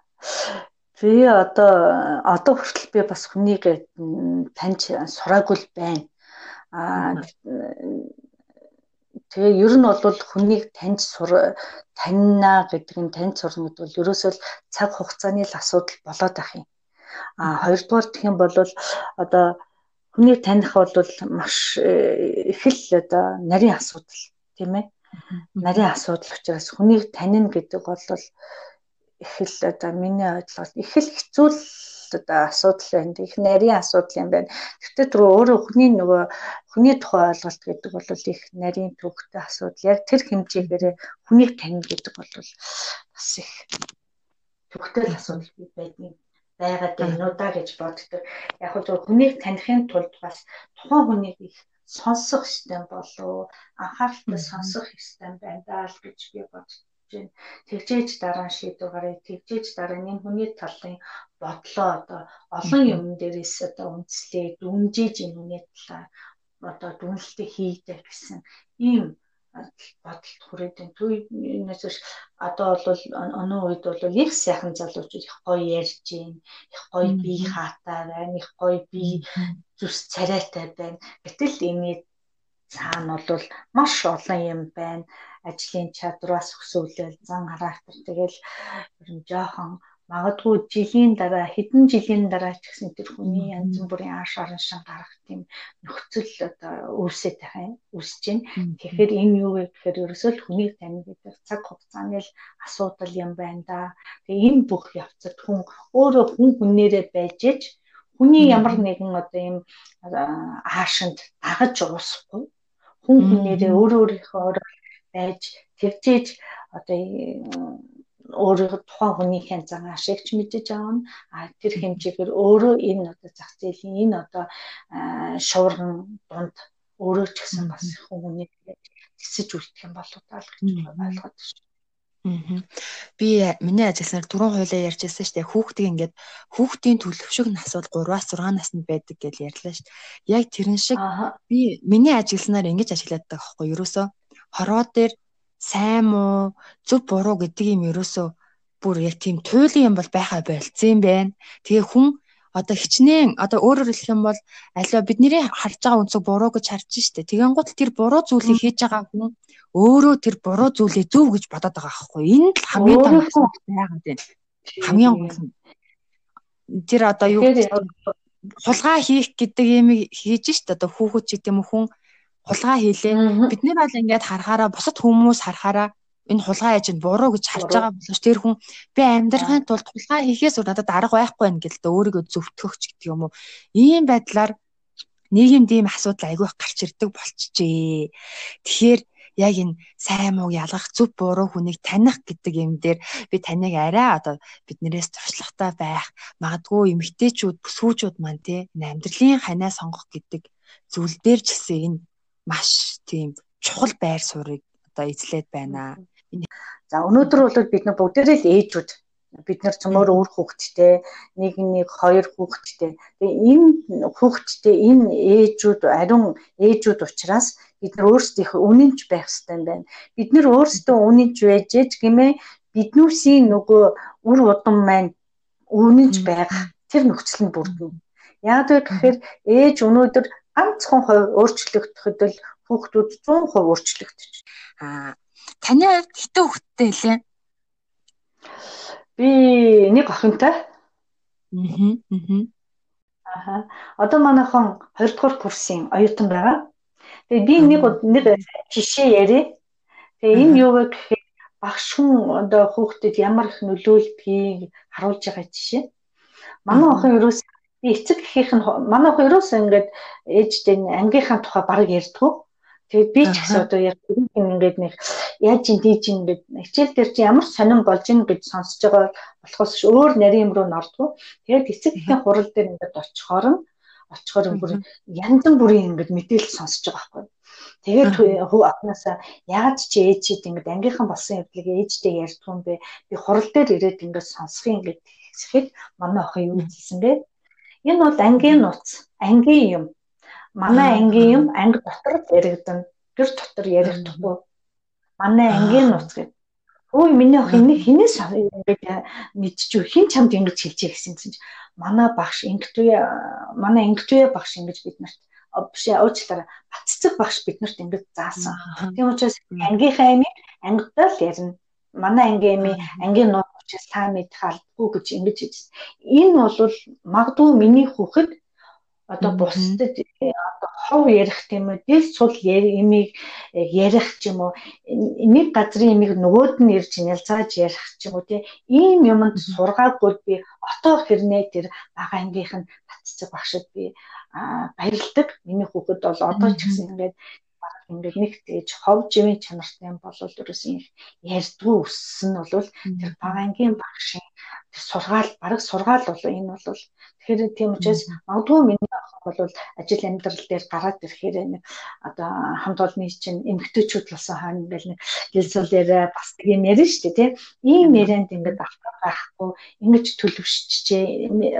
Би одоо одоо хүртэл би бас хүнийг таньж сураагүй байна. Аа тэгээ ер нь бол хүнийг таньж сур таньна гэдэг нь таньж сурна гэдэг бол ерөөсөө цаг хугацааны л асуудал болоод ах юм. А хоёрдугаар гэх юм бол одоо хүнийг таних бол маш э, их л одоо нарийн асуудал тийм ээ. Нарийн асуудал учраас хүнийг танина гэдэг бол их л одоо миний ойлголт их л хэцүү л одоо асуудал байна. Их нарийн асуудал юм байна. Гэхдээ түрүү өөрөө хүний нөгөө хүний тухай ойлголт гэдэг бол их нарийн төвхтэй асуудал. Яг тэр хэмжээгээр хүнийг таньна гэдэг бол бас их төвхтэй асуудал байдгийг байгаад байна уу да гэж боддог. Яг хөө зөв хүнийг таних тулд бас тухайн хүнийг их сонсох систем болов анхааралтай сонсох систем байна л гэж би байна. Тэгжээж дараа шийдвэр гаргая. Тэгжээж дараа энэ хүний талын бодлоо одоо олон юм дээрээс одоо үндэслээ дүнжиж энэ хүний талаар одоо дүнэлтээ хийдэг гэсэн ийм бодолд хүрээд байна. Түүнээс биш одоо бол өнөө үед бол их сайхан залуучууд их гоё ярьж байна. Их гоё бие хаатай байна. Их гоё бие зүс царайтай байна. Гэтэл энэ цаана бол маш олон юм байна. Ажлын чадвараас өсөөлөл, зан характер тэгэл ер нь жоохон магадгүй жилийн дараа хэдэн жилийн дараа ч гэсэн тэр хүний янз бүрийн ааш аран шин гарах тийм нөхцөл одоо үүсэж байгаа юм үүсэж байна. Тэгэхээр энэ юу вэ гэхээр ерөөсөө л хүнийг таних гэдэг цаг хугацааны л асуудал юм байна да. Тэгээ энэ бүх явцад хүн өөрөө хүн хүнээрээ байж ич хүний ямар нэгэн одоо юм аашинд дагаж уусахгүй хүн хүнээрээ өөрөө өөрийнхөө байж тэгжээж одоо өөрийнхөө тухайн хүнийхээ зан ашигч мэдэж аавна а тэр хэмжээгээр өөрөө энэ одоо зах зээлийн энэ одоо шуурган дунд өөрөө ч гэсэн бас хүнийг тэсэж үлдэх юм болоо таа л гэж ойлгоод байна. Би миний ажигласаар түрүүн хойлоо ярьж байсан шүү дээ. Хүүхдийг ингээд хүүхдийн төлөвшөг нас бол 3-аас 6 наснд байдаг гэж ярьлаа шүү дээ. Яг тэрэн шиг би миний ажигласнаар ингэж ажиглаад байгаа байхгүй юу? Ерөөсөө хороо дээр сайн муу зөв буруу гэдэг юм ерөөсөө бүр яг тийм туйлын юм бол байхаа болцсон юм байна. Тэгээ хүн одоо хичнээн одоо өөрөөр хэлэх юм бол аливаа бидний харж байгаа үнцэг буруу гэж харж штэ. Тэгэн гут тэр буруу зүйлийг хийж байгаа хүн өөрөө тэр буруу зүйлээ зөв гэж бодоод байгаа байхгүй. Энэ л хамгийн том байгаад байна. Хамгийн гол нь тэр одоо юу хулгай хийх гэдэг юм хийж штэ одоо хүүхэд ч гэдэм хүн хулгай хийлээ. Бид нар бол ингээд харахаараа бусад хүмүүс харахаараа энэ хулгай ээж нь буруу гэж харж байгаа боловч тэр хүн би амьдрахын тулд хулгай хийхээс өөр надад арга байхгүй байна гэдэлтэй өөрийгөө зөвтгөхч гэдэг юм уу. Ийм байдлаар нийгэмд ийм асуудал айгүй гарч ирдэг болчихжээ. Тэгэхээр яг энэ сайн мууг ялгах зөв буруу хүнийг таних гэдэг юм дээр би таныг арай одоо биднээс туршлагатай байх магадгүй эмгтээчүүд бүсгүүчүүд маань тий амьдралын ханаа сонгох гэдэг зүйл дээр ч гэсэн энэ маш тийм чухал байр суурийг одоо эзлээд байна. За өнөөдөр бол бид нар бүгдээрээ л ээжүүд бид нар цөмөр өөр хүүхэдтэй нэг нэг хоёр хүүхэдтэй. Тэгээ энэ хүүхэдтэй энэ ээжүүд ариун ээжүүд учраас бид нар өөрсдийнхөө үнэнч байх хэрэгтэй байна. Бид нар өөрсдөө үнэнч байж ээж гэмээ биднүүсийн нөгөө үр удам маань үнэнч байх тэр нөхцөл нь бүрдэнэ. Яг тэгэхээр ээж өнөөдөр ганцхан хувь өөрчлөгдөхөд л хүүхдүүд 100% өөрчлөгдөж. Аа таны хувьд хитэн хүүхдтэй лээ? Би нэг охинтой. Аа. Аа. Одоо манайхан 2 дугаар курсын оюутан байгаа. Тэгээ би нэг нэг жишээ яриа. Тэгээ энэ юу вэ гэхээр багш хүн одоо хүүхдэд ямар их нөлөөлдгийг харуулж байгаа жишээ. Манай охин ерөөс би эцэг эхийнх нь манай охин ерөөс ингээд ээжтэй ангийнхаа тухай бараг ярьдгүү. Тэгээд би ч гэсэн одоо яг ингээд нэг яаж ин тийж ингээд хичээл дээр чи ямар сонирн болж ин гэж сонсож байгаа болохоос өөр нарийн юм руу нордгоо. Тэгээд эцэг эхийн хурал дээр ингээд очихоор нь очихоор бүр янз бүрийн ингээд мэдээлэл сонсож байгаа байхгүй. Тэгээд хүү ахнасаа яаж ч ээжид ингээд ангийнхан болсон явдлыг ээжтэй ярьдгүй юм бэ? Би хурал дээр ирээд ингээд сонсох юм ингээд хэлэхэд манай охин юу хэлсэн бэ? Энэ бол ангийн нууц, ангийн юм. Манай ангийн юм анги дотор яригдана. Гэр дотор ярихдаггүй. Манай ангийн нууц гэдэг. Өө миний охин энийг хинээс ингээд мэдчихв. Хин чамд ингэж хэлчихэ гэсэн чинь манай багш ингэтвэ манай ингэтвэ багш ингэж бид нарт биш уучлаарай баццэг багш биднэрт ингэж заасан. Тийм учраас ангийнхаа амийг ангидаа л ярина. Манай ангийн амийн ангийн нууц учраас та мэдэх албагүй гэж ингэж хэлсэн. Энэ бол магадгүй миний хүүхэд одоо бусдад э, одоо хов ярих тийм үү дэл сул имийг э, ярих ч юм уу нэг газрын имийг нөгөөд нь ирж нялзааж ярих ч юм уу тийм ийм юмд сургаагүй би отоо хэрнээ тэр бага ангийнх нь татцэг багшд би баярлдаг. Миний хүүхэд бол одоо ч гэсэн ингээд ингээд нэг тэгж хов живийн чанартай юм бол ерөөсөн ярьдгүй өссөн нь бол тэр бага ангийн багшийн сургаал бараг сургаал бол энэ бол. Тэгэхээр тийм учраас магадгүй миний бол ажил амьдрал дээр гараад ирэхээр нэг одоо хамт олонны чинь эмгтээчүүд болсон хаа ингээл нэг гэлсэл дээр бас нэг юм ярина шүү дээ тийм. Ийм ярианд ингээд автаа байхгүй ингэж төлөвшчихээ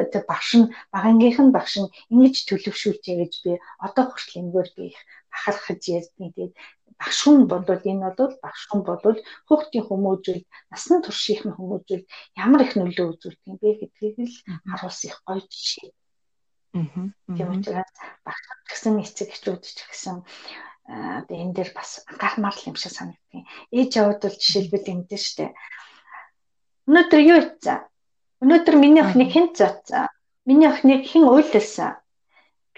одоо багш нь багангийнх нь багш нь ингэж төлөвшүүлжээ гэж би одоо хүртэл ингэвэр би их ахархаж ярьдیں۔ Тэгээд багшун бодвол энэ бол багшун бодвол хүүхдийн хүмүүжүүлд насны туршийн хүмүүжүүлд ямар их нөлөө үзүүлдэг юм бэ гэдгийг л харуулсан их гоё жишээ. Аа. Тийм учраас багшд гэсэн эцэг эхчүүд ч гэсэн одоо энэ дээр бас анхаармаар л юм шиг санагдгийн. Ээж аваад бол жишээлбэл ингэдэж штэ. Өнөөдөр юу хийцээ? Өнөөдөр миний охиныг хэн зооцсон? Миний охиныг хэн уйлсан?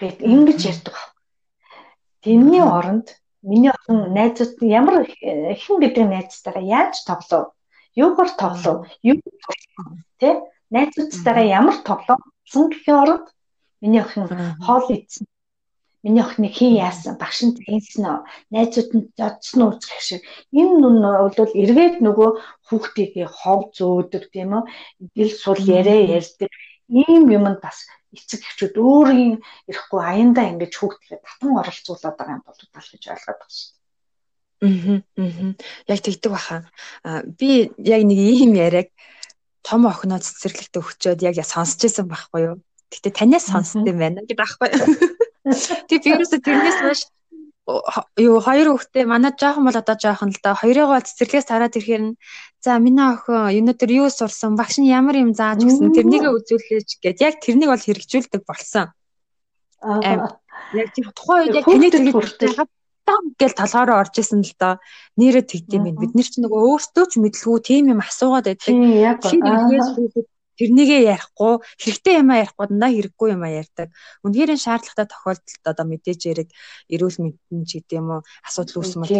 Гэт ингэж ярьдаг байхгүй Тэрний оронд Миний охин найзууд ямар хэн гэдэг найзтайгаа яаж тоглов? Юугаар тоглов? Юу тэ найзуудтайгаа ямар тоглосон гэхийн оронд миний охин хоол идсэн. Миний охиныг хэн яасан? Багш нь зэнсэн үү? Найзууд нь зодсон уу гэх шиг. Энэ нүн бол эргээд нөгөө хүүхдийг хов зөөдөг тийм үү? Дил сул яриа ярьдаг. Ийм юмд бас эцэг эхчүүд өөрийн ирэхгүй аяндаа ингэж хүүхдгээ татан оролцуулаад байгаа юм болов тал гэж ойлгоод байна шүү. Аа. Яг тэгдэг баха. Би яг нэг ийм яриаг том охиноо цэцэрлэгтээ өгчөөд яг сонсч байсан байхгүй юу? Гэтэ танаас сонсд юм байна гэдэг байхгүй юу? Тэг би ерөөсө тэрнээс хойш юу хоёр хүүхдээ манай жоохон бол одоо жоохон л да хоёрыг бол цэцэрлэгээс тараад ирэхээр нь за миний охин өнөөдөр юу сурсан багш нь ямар юм зааж өгсөн тэрнийгээ үзүүлээч гэд яг тэрнийг бол хэрэгжүүлдэг болсон. Аа. Яг тухайн үед яг тэнийг тэгээд тав гэл толгоороо орж исэн л доо. Нэрээ тэгдэм байх. Бид нэр чинь нөгөө өөртөө ч мэдлгүй тийм юм асуугаад байдаг. Тийм яг тэрнийгээ ярихгүй хэрэгтэй юм а ярихгүй дандаа хэрэггүй юм а ярьдаг. Үнэхээр шаардлагатай тохиолдолд одоо мэдээж яриг эрүүл мэндийн ч гэдэм үү асуудал үүснэ мөн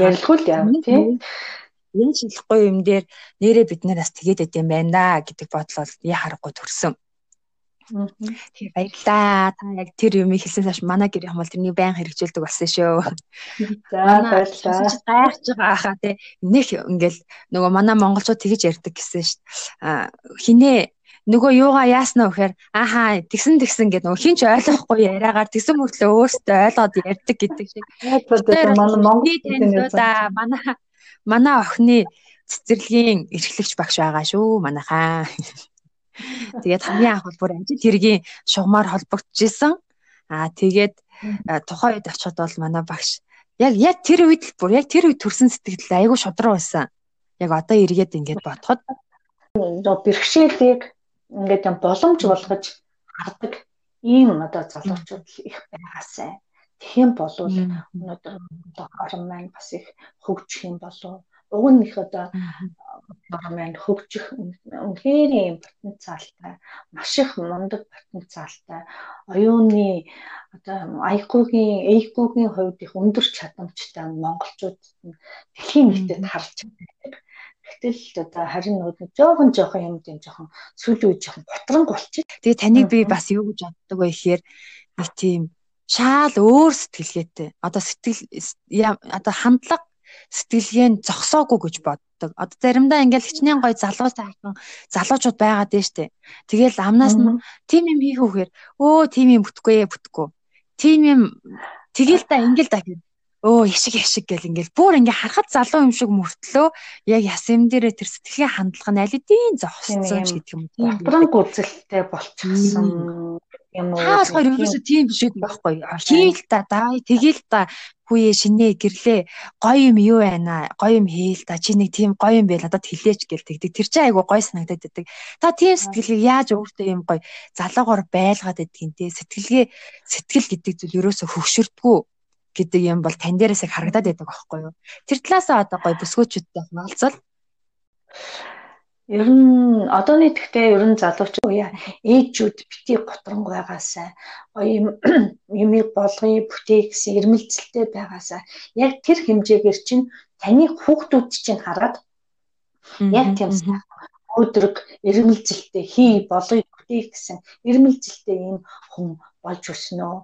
ярилгүй л яа тийм энэ шилэхгүй юм дээр нэрээ бид нараас тэгээд байд юм байна да гэдэг бодлол яа харахгүй төрсөн. Тэгээ баярлаа. Та яг тэр юмыг хэлсэн цааш манай гэр юм бол тэрний байн хэрэгжүүлдэг болсон шүү. За баярлаа. Гайхаж байгаа хаа тий. Нэг ингээл нөгөө манай монголчууд тэгэж ярьдаг гэсэн шүү. А хинээ нөгөө юугаа яаснаа вэхээр ааха тэгсэн тэгсэн гэдэг нөгөө хинч ойлгохгүй яриагаар тэгсэн мөртлөө өөртөө ойлгоод ярьдаг гэдэг шиг. манай монгол да манай манай охины цэцэрлэгийн эрхлэгч багш байгаа шүү манайхаа. Тэгээд хамгийн анх бол бүр ажил хэргийн шугамар холбогдож исэн. Аа тэгээд тухайн үед очиход бол манай багш яг яг тэр үед л бүр яг тэр үед төрсэн сэтгэл айгүй шудраг байсан. Яг одоо эргээд ингээд бодоход нөө бэрхшээлийг ингээд юм боломж болгож хардаг ийм одоо залуучууд их байгаасай. Тэгэх юм бол өнөөдөр орон маань бас их хөгжих юм болов уг нь их одоо маань хөгжих үнэхээр юм потенциалтай маш их мундаг потенциалтай оюуны одоо IQ-гийн EQ-гийн хувьд их өндөр чадамжтай монголчууд дэлхийн нийтэд харж байдаг. Гэтэл одоо харин нөгөө жоохон жоохон юм тийм жоохон сүүлийн үе жоохон готрон болчих. Тэгээ таныг би бас юу гэж боддог вэ гэхээр нэг тийм шаал өөр сэтгэлгээтэй. Одоо сэтгэл одоо хандлага сэтгэлгээ нь зогсоогүй гэж боддог. Одоо заримдаа ингээл хичнээн гой залуу сайхан залуучууд байгаад дээ штэ. Тэгээл амнаас нь тим юм хийх үхээр өө тим юм бүтгэхгүй ээ бүтгэхгүй. Тим юм Тэгэл та ингээл да гэв өө яшиг яшиг гэл ингээл бүр ингээ харахад залуу юм шиг мөртлөө яг яс юм дээрээ тэр сэтгэлийн хандлага нь аль эдийн зогссон ч гэдэг юм. Бран гүзэлтэй болчихсон юм уу? Хаас хоёр ерөөсөө тийм. биш байхгүй. Хийл та даа тэгэл та хүүе шинэ гэрлээ. Гоё юм юу байна? Гоё юм хийл та. Чи нэг тийм гоё юм байл надад хэлээч гэл тэгдэг. Тэр чинь айгу гоё санагдаад байдаг. Та тийм сэтгэлийг яаж өөртөө юм гоё залуугаар байлгаад байдгийг те? Сэтгэлгээ сэтгэл гэдэг зүйл ерөөсө хөвшөрдгүү гэдэг юм бол тань дээрээс яг харагдаад байдаг аахгүй юу. Тэр талаасаа одоо гоё бүсгүүчүүдтэй хуваалцвал Ер нь одооний тэгтээ ер нь залууч уяа ээжүүд бити готронг байгаасаа гоё юм юмыг болгоё бүтээ гэсэн ирмэлцэлтэй байгаасаа яг тэр хэмжээгээр чинь таны хүүхдүүд чинь хараад яг тийм өдрөг ирмэлцэлтэй хий болгоё бүтээ гэсэн ирмэлцэлтэй юм хүн болж өснөө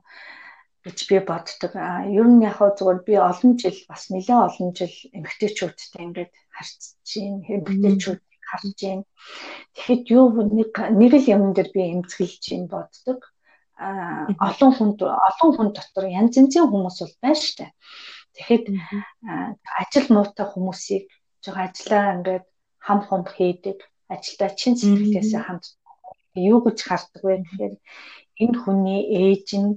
гэж би боддог. А ер нь яг зүгээр би олон жил бас нэлээд олон жил эмгтээчүүдтэй ингээд харьцаж байна. Эмгтээчүүд харж байна. Тэгэхэд юу нэг нэг л юм дээр би эмзэглэж юм боддог. А олон хүн олон хүн дотор янз янзын хүмүүс бол байна штэ. Тэгэхэд ажил муутай хүмүүсийг жоо ажиллаа ингээд хам хум хийдэг. Ажилдаа чин сэтгэлээсээ хамт юу гэж хардаг вэ гэхээр энэ хүний ээж нь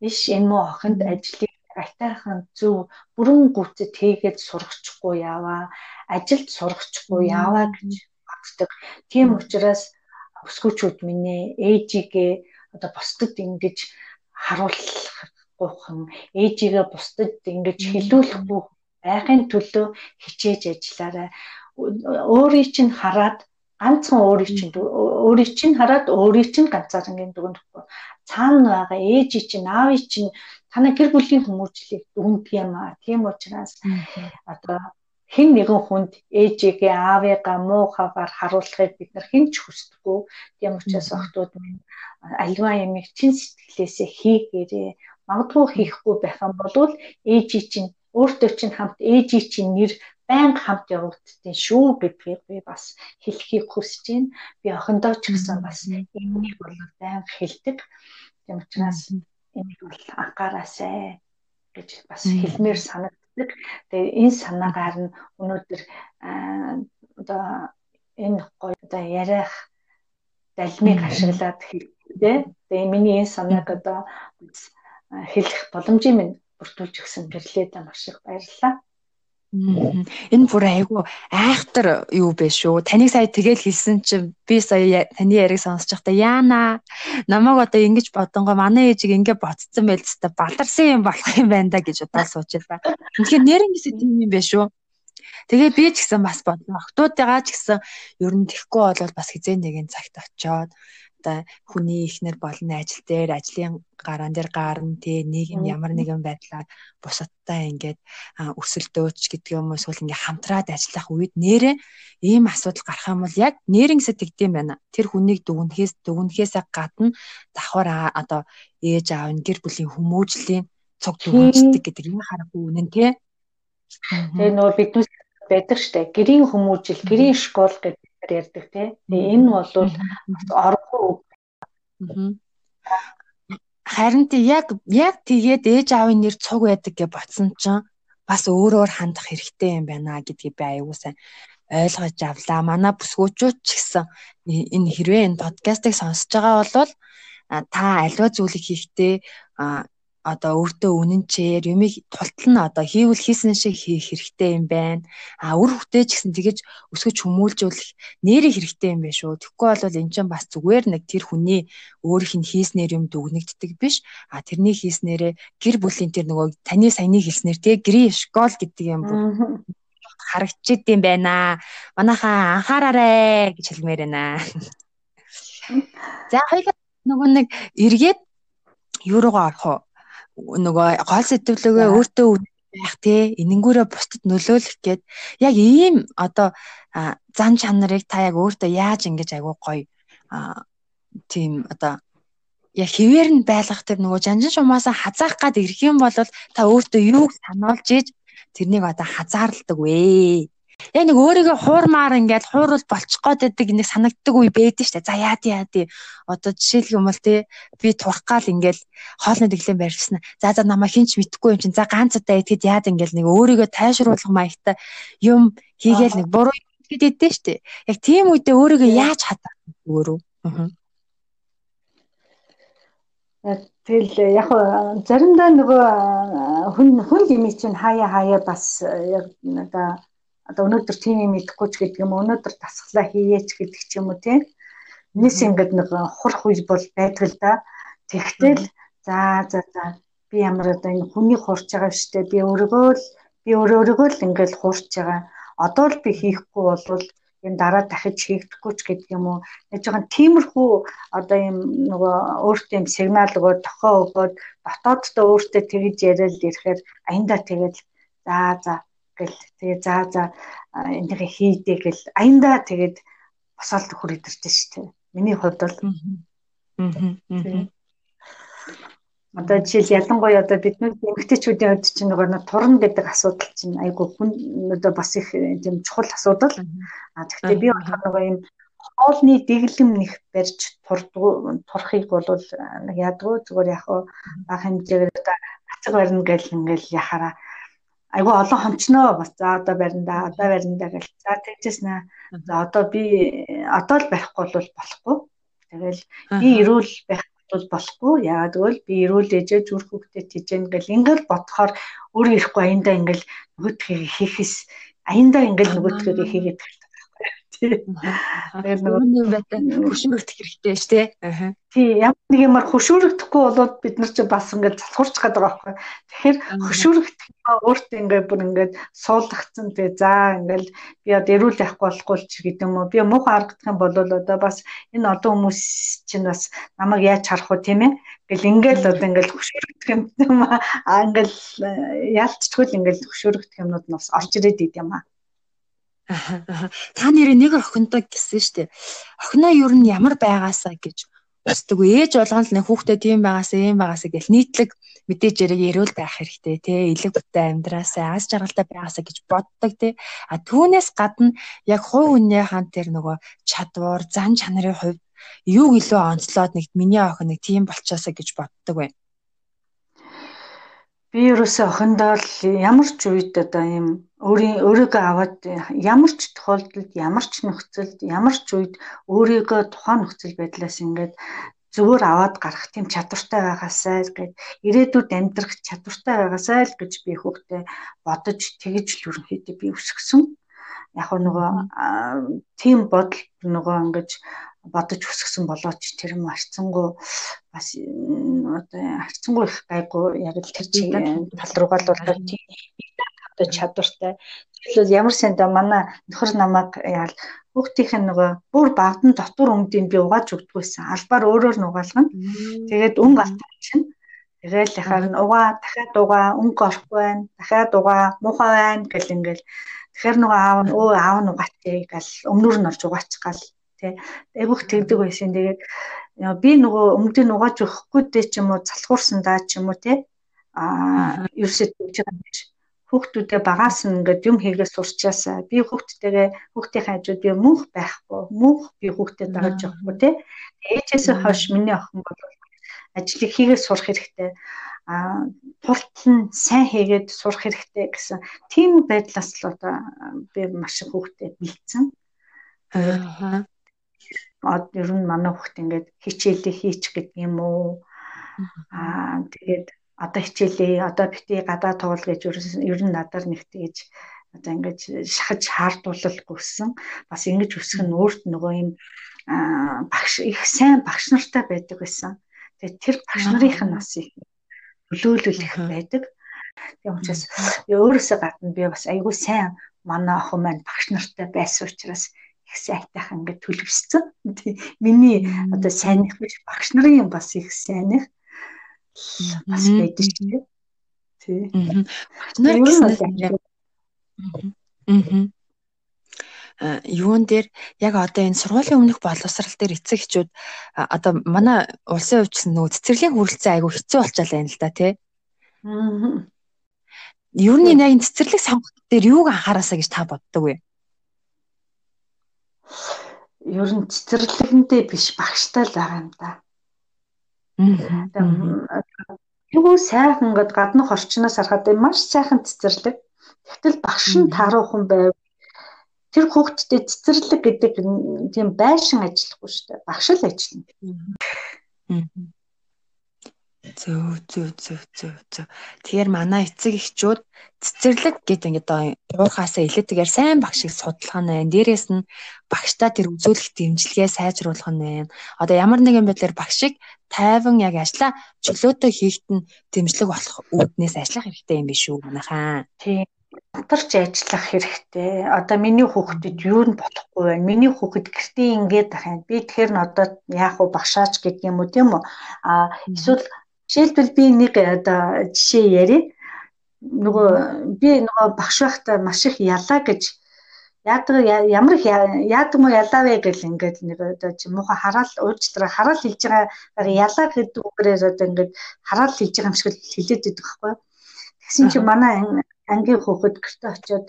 биш энэ муу охинд ажлыг айтайхан зөв бүрэн гүцэд хийгээд сурахчгүй яваа ажилд сурахчгүй яваа гэж боддог. Тийм учраас өсгөөчүүд минь ээжигээ одоо бусдад ингэж харуулахгүйхан ээжигээ бусдад ингэж хилүүлэхгүй байхын төлөө хичээж ажиллаарай. Өөрийг чинь хараад ганцхан өөрийг чинь өөрийг чинь хараад өөрийг чинь ганцаарнгийн дүгнэх цаана байгаа ээжи чинь аавыг чинь танай гэр бүлийн хүмүүжлийг дүгндэг юм аа. Тийм учраас одоо хэн нэгэн хүнд ээжигээ аавыгаа муухагаар харуулахыг бид нар хэн ч хүсдэггүй. Тийм учраас охтууд минь альва ямиг чин сэтгэлээсээ хийгээрээ магадгүй хийхгүй байх юм бол ээжи чинь өөртөө чинь хамт ээжи чинь нэр байнга хамт явагддیں۔ шүү гэдгийг би бас хэлхийг хүсэж байна. Би охиндоо ч гэсэн бас энийг бол байнга хэлдэг. Тийм учраас энийг бол анхаараасай гэж бас хэлмээр санагддаг. Тэгээ энэ санаагаар нь өнөөдөр одоо энэ гоё одоо яриах далмыг ашиглаад хэлдэг. Тэгээ миний энэ санааг одоо хэлэх боломжийг минь бүртгүүлж өгсөн гэрлээ маш их баярлалаа. Энэ бүр айгу айхтар юу бэ шүү. Таныг сая тэгэл хэлсэн чинь би сая таны яриг сонсож байхдаа яана намайг одоо ингэж бодонгоо манай ээжийг ингэ ботцсон байл та баларсан юм болох юм байна да гэж удаа суучлаа. Тэгэхээр нэрнгэсээ тийм юм бэ шүү. Тэгээ би ч гэсэн бас бодно. Охтуудыгаа ч гэсэн ер нь тэхгүй бол бас хизээ нэгэн цагт очиод одоо хүний ихнэр болон ажил дээр ажлын гараан дээр гарна тий нийгэм ямар нэгэн байдлаар бусадтай ингээд өсөлдөөч гэдэг юм эсвэл ингээд хамтраад ажиллах үед нэрээ ийм асуудал гарах юм бол яг нэрнгэсэд тэгдэм байна. Тэр хүнийг дүгнэхээс дүгнэхээсээ гадна давхар одоо ээж аав гэр бүлийн хүмүүжлийн цог дүгнждэг гэдэг энэ харахгүй үнэн тий. Тэгээ нөгөө биднээс байдаг штэ гэрийн хүмүүжил гэрийн школ гэдэг ярьдаг тий. Тэгээ энэ бол оргүй Харин тий яг яг тэгээд ээж аавын нэр цуг байдаг гэж ботсон чинь бас өөрөөр хандах хэрэгтэй юм байна гэдгийг би аягүй сайн ойлгож авлаа. Манай бүсгүүчүүд ч гэсэн энэ хэрвээ энэ подкастыг сонсож байгаа бол та альва зүйлийг хийхдээ одоо өөртөө үнэнчээр юмыг тултал нь одоо хийвэл хийсэн шиг хийх хэрэгтэй юм байна. А үр хөвтэй ч гэсэн тэгэж өсгөж хүмүүлжүүлэх нэрийг хэрэгтэй юм байна шүү. Тэгэхгүй бол эн чинь бас зүгээр нэг тэр хүний өөрийнх нь хийснээр юм дүгнэгддэг биш. А тэрний хийснээрээ гэр бүлийн тэр нөгөө таны саяны хэлснээр тий грин школ гэдэг юм бүр харагдчихэд юм байна. Манайхаа анхаараарэ гэж хэлмээр байна. За хоёул нөгөө нэг эргээд юу руугаа орох уу? Нөгөө гол сэтгэлөөгөө өөртөө байх тий энэнгүүрээ бусдад нөлөөлөх гээд яг ийм одоо зан чанарыг та яг өөртөө яаж ингэж айгуу гоё тийм одоо яг хэвээр нь байлгах тэр нөгөө жанжин шумаасаа хазаах гад ирэх юм бол та өөртөө юуг сануулж ийж тэрнийг одоо хазаарладаг вэ Яг нэг өөрийгөө хуурмаар ингээд хуурал болчих гээд байдаг нэг санагддаг үе байдаг штэ. За яа тий яа тий. Одоо жишээлх юм бол тий би турах гал ингээд хоолны дэглэм барьсан. За за намайг хинч мэдхгүй юм чинь. За ганц удаа итгэд яад ингээд нэг өөрийгөө тайшруулах маягтай юм хийгээл нэг буруу итгэд идэв штэ. Яг тийм үедээ өөрийгөө яаж хатах өөрөө. Аа. Тэгэл яг заримдаа нөгөө хүн хүн гимий чинь хаяа хаяа бас яг одоо одоо өнөөдөр тийм юм идэхгүй ч гэдэг юм өнөөдөр дасглаа хийгээч гэдэг ч юм уу тийм. Нийс ингээд нэг хурх үе бол байдаг л да. Тэгтэл за за за би ямар одоо энэ хүний хуурч байгаа штэ би өөрийгөө л би өөрөө өөрийгөө л ингээд хуурч байгаа. Одоо л би хийхгүй болвол энэ дараа дахиж хийгдэхгүй ч гэдэг юм уу. Нэг жоохон тиймэрхүү одоо юм нөгөө өөртөө юм сигнал өгөөд тохоо өгөөд дотооддоо өөртөө тэгж яриад ирэхээр аяндаа тэгэл за за гэл. Тэгээ за за энийг хийдэ гэл. Аяндаа тэгээд босоолт хөр идэрч штэ. Миний хувьд бол. Одоо жишээл ялангуяа одоо бид нэг эмэгтэйчүүдийн хувьд чинь нөгөө нэг турна гэдэг асуудал чинь айгүй хүн одоо бас их тийм чухал асуудал. А гэхдээ би болохоор нөгөө юм хоолны дэглэм нэг барьж турдгуу турахыг бол нэг ядгүй зүгээр яг баг хэмжээгээр одоо ацаг барина гэл ингээл яхаараа айгүй олон хончноо бас. За одоо барина да одоо барина да гэл. За тэгжээс нэ за одоо би одоо л барихгүй бол болохгүй. Тэгэл би эрүүл байх бол болохгүй. Яагаад гэвэл би эрүүл ээжээ зүрх хөвгтэй тийжэн гэл ингээл бодохоор өөрөө ирэхгүй аяндаа ингээл нөгөөдхийг хийхээс аяндаа ингээл нөгөөдхийг хийгээд Тэгэхээр нөгөө байтаа хөшөөрөгдөх хэрэгтэй ш тий. Тий ямар нэг юмар хөшөөрөгдөхгүй болоод бид нар чи бас ингээд залхуурч гад байгаа байхгүй. Тэгэхээр хөшөөрөгдөх өөртөө ингээд бүр ингээд суулгацсан тий за ингээд би одоо эрүүл явахгүй болохгүй ч гэдэг юм уу. Би муухай харагдах юм бол одоо бас энэ олон хүмүүс чинь бас намайг яаж харах вэ тийм ээ. Ингээл ингээл одоо ингээл хөшөөрөгдөх юм аа ингээл э, яалтчгүй л ингээл хөшөөрөгдөх юмнууд нь бас орж ирээд идэв юм аа. Та нэрээ нэг охиндоо гэсэн штэ. Охиноо юу нь ямар байгаасаа гэж босдог. Ээж болгоно л нэг хүүхдээ тийм байгаасаа ийм байгаасаа гэл нийтлэг мэдээж яриг эрүүл байх хэрэгтэй тий. Илэг бүтэй амьдраасаа аз жаргалтай байгаасаа гэж боддог тий. А түүнээс гадна яг хувь хүнээ хан тэр нөгөө чадвар, зан чанарын хувьд юу илүү онцлоод нэг миний охин нэг тийм болчоосаа гэж боддог бай. Би ерөөсөө охиндоо л ямар ч үед одоо ийм өөрийн өөрийгөө аваад ямар ч тохиолдолд ямар ч нөхцөлд ямар ч үед өөрийгөө тухайн нөхцөл байдлаас ингээд зүгээр аваад гарах тийм чадвартай байгаасай гэд ирээдүйд амьдрах чадвартай байгаасай л гэж би хүүхдээ бодож тэгэж л ерөнхийдөө би өсгсөн. Яг нөгөө тийм бодол нөгөө ингэж бодож өсгсөн болооч тэр юм арцсангуу бас одоо арцсангуу их гайгүй яг л тэр чиг тал руугаа л одоо тийм одоо чадвартай. Тэгэхээр ямар санда манай нөхөр намайг яал хүүхдийнх нь нөгөө бүр бавдан дотор өмдийн би угааж өгдгүйсэн. Албаар өөрөөр нь угаалгана. Тэгээд өнгө алтан чинь Тэгэл яхаар нь угаа дахиад угаа өнгө орохгүй байна. Дахиад угаа муухай байна гэл ингээл. Тэгэхээр нөгөө аав нь өө аав нь угаачээ гэл өмнөр нь орж угаачих гал тий. Айгүйх тэгдэг байсан. Тэгээд би нөгөө өмдөө нугааж өгөхгүй дээ ч юм уу залхуурсан даа ч юм уу тий. Аа ерөөсөө тэгж байгаа юм биш. Хүүхдүүдээ багаас нь ингээд юм хийгээ сурчаасаа би хүүхдтэйгээ хүүхдийн хажууд би мөнх байхгүй. Мөнх би хүүхдэд дагаж явахгүй тий. Ээжээсээ хойш миний охин бол ажлыг хийгээ сурах хэрэгтэй а тултал нь сайн хийгээд сурах хэрэгтэй гэсэн тийм байдлаас л одоо би маш их хүүхдэд бэлдсэн. Аа ер нь манай хүүхд ингээд хичээлээ хийч гэдэг юм уу? Аа тэгээд одоо хичээлээ одоо бити гадаа туул гэж ер нь надаар нэг тэгж одоо ингээд шахаж хаардуулалгүйсэн бас ингэж өсөх нь өөрт нөгөө юм багш их сайн багш нартай байдаг байсан. Тэгээд тэр багш нарын нь бас их нөлөөлөл их байдаг. Тийм учраас өөрөөсөө гадна би бас айгүй сайн манай охин маань багш нартай байсан учраас их сайтайх ингээд төлөвшсөн. Миний одоо сайных биш багш нарын бас их сайных бас байдаг шүү дээ. Тий. Багш нар гэсэн Аа юун дээр яг одоо энэ сургуулийн өмнөх боловсрал дээр эцэг эхчүүд одоо манай улсын хувьд ч нөгөө цэцэрлэгийн хүрэлцээ айгүй хэцүү болчихлаа байна л да тий. Аа. Юу нэг яг цэцэрлэг сонгох дээр юуг анхаараасаа гэж та боддог вэ? ер нь цэцэрлэгэндээ биш багштай л байгаа юм да. Юу сайхан ингээд гаднах орчноос харахад маш сайхан цэцэрлэг. Тэгтэл багш нь тааруухан байв. Тэр хүүхдтэд цэцэрлэг гэдэг тийм байшин ажиллахгүй шүү дээ. Багш л ажиллана. Зөв зөв зөв зөв зөв. Тэгэхээр манай эцэг эхчүүд цэцэрлэг гэдэг ингээд уурхаасаа илээдгээр сайн багшийг судлах нь. Дээрээс нь багштаа тэр үзүүлэх дэмжлэгээ сайжруулах нь. Одоо ямар нэгэн байдлаар багшийг тайван яг ажиллаа чөлөөтэй хийхэд нь дэмжлэг болох үүднээс ажиллах хэрэгтэй юм биш үү манайхаа. Тийм хамтарч ажиллах хэрэгтэй. Одоо миний хүүхдэд юу нь бодохгүй байна. Миний хүүхэд гэртээ ингээд ахын. Би тэгэхээр н одоо яах вэ багшаач гэдэг юм уу тийм үү? А эсвэл Жишээлбэл би нэг одоо жишээ ярив. Нөгөө би нөгөө багш байхдаа маш их ялаа гэж яадаг ямар их яадаг мó ялаа вэ гэл ингээд нэг одоо чи муухай хараал уурчдраа хараал хэлж байгаа ялаа гэдэг үгээр одоо ингээд хараал хэлж байгаа юм шиг хэлээд идэх байхгүй. Тэгсэн чи манай ангийн хүүхэд гэрте очиод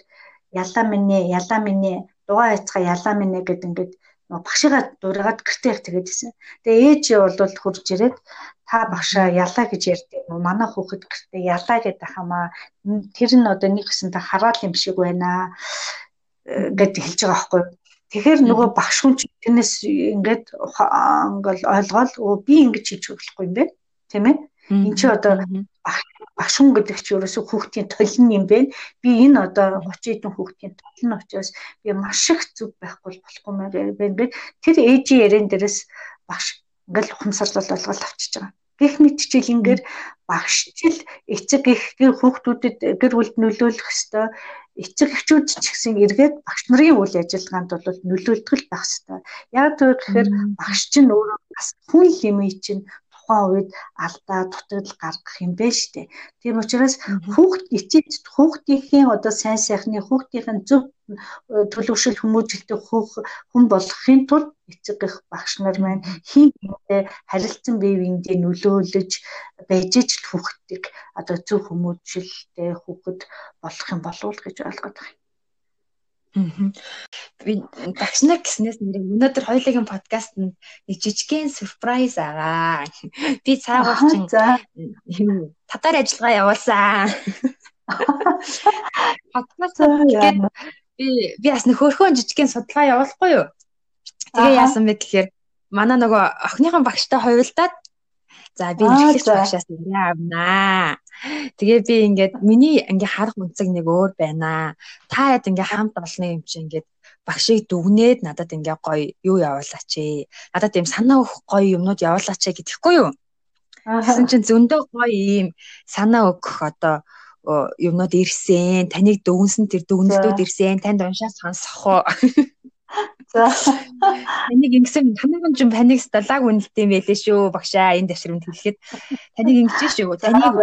ялаа минь ялаа минь дугаа яцгаа ялаа минь гэд ингээд багшигаа дургаад гэрте тэгээд гисэн. Тэгээ ээж бол хурж ирээд та багшаа ялаа гэж ярьдаг. Манай хүүхэд гэртээ ялаа гэдэг хамаа тэр нь одоо нэг гэсэнтэй хараал юм шиг байна гэд хэлж байгаа байхгүй. Тэгэхээр нөгөө багш хүн ч тэрнээс ингээд ингээл ойлгоол өө би ингэж хийж болохгүй юм бэ? Тийм ээ? Энд чи одоо багш хүн гэдэг чи ерөөсөө хүүхдийн толин юм бэ? Би энэ одоо 30 хэдэн хүүхдийн толин учраас би маш их зүг байхгүй болохгүй мээр байна. Тэр ээжийн ярен дээрээс багш ингээл ухамсарлал олголт авчиж байгаа. Гэх мэтчилэнгээр багшчил эцэг гэр хүүхдүүдэд гэр бүлд нөлөөлөх ёстой. Эцэг эхчүүд ч гэсэн эргээд багш нарын үйл ажиллагаанд бол нөлөөлтгөл байх ёстой. Яг тэгэхээр багш чинь өөрөө бас хүн лимит чинь тухайн үед алдаа дутагдал гаргах юм байна дээ. Тийм учраас хүүхд эцэг хүүхдийн одоо сайн сайхны хүүхдийн зөв төлөвшил хүмүүжлтэй хүн болохын тулд эцэг их багш нар маань хин хинтэй харилцан бие биендээ нөлөөлөж байж ч хүүхдийг одоо зөв хүмүүжлтэй хүүхэд болох юм болов уу гэж ойлгоод байна. Би багш нар гэснээс нэр өнөөдөр хоёулагийн подкаст нь нэг жижигхэн surprise агаа. Би цаагаар чинь татар ажиллагаа явуулсан. Подкаст би би бас нэг хөөрхөн жижигхэн судалгаа явуулахгүй юу? Тэгээ яасан бэ гэхээр манай нөгөө охиныхон багштай хувилдаад За би эрхлэгч багшаас нэрээ авнаа. Тэгээ би ингээд миний ингээ харах үнцэг нэг өөр байна. Та яд ингээ хамт олно юм чи ингээд багшийг дүгнээд надад ингээ гоё юу явуулаач ээ. Надад ийм санаа өгөх гоё юмнууд явуулаач ээ гэдэхгүй юу? Гэсэн чинь зөндөө гоё ийм санаа өгөх одоо юмнууд ирсэн. Таныг дүгнсэн тэр дүгнэлтүүд ирсэн. Танд уншаа сонсох уу? За. Таныг ингэсэн хамаахан ч паник сталаг үнэлтэй байлээ шүү багшаа энэ дэвшрэмд хэлэхэд таныг ингэж шүү. Таныг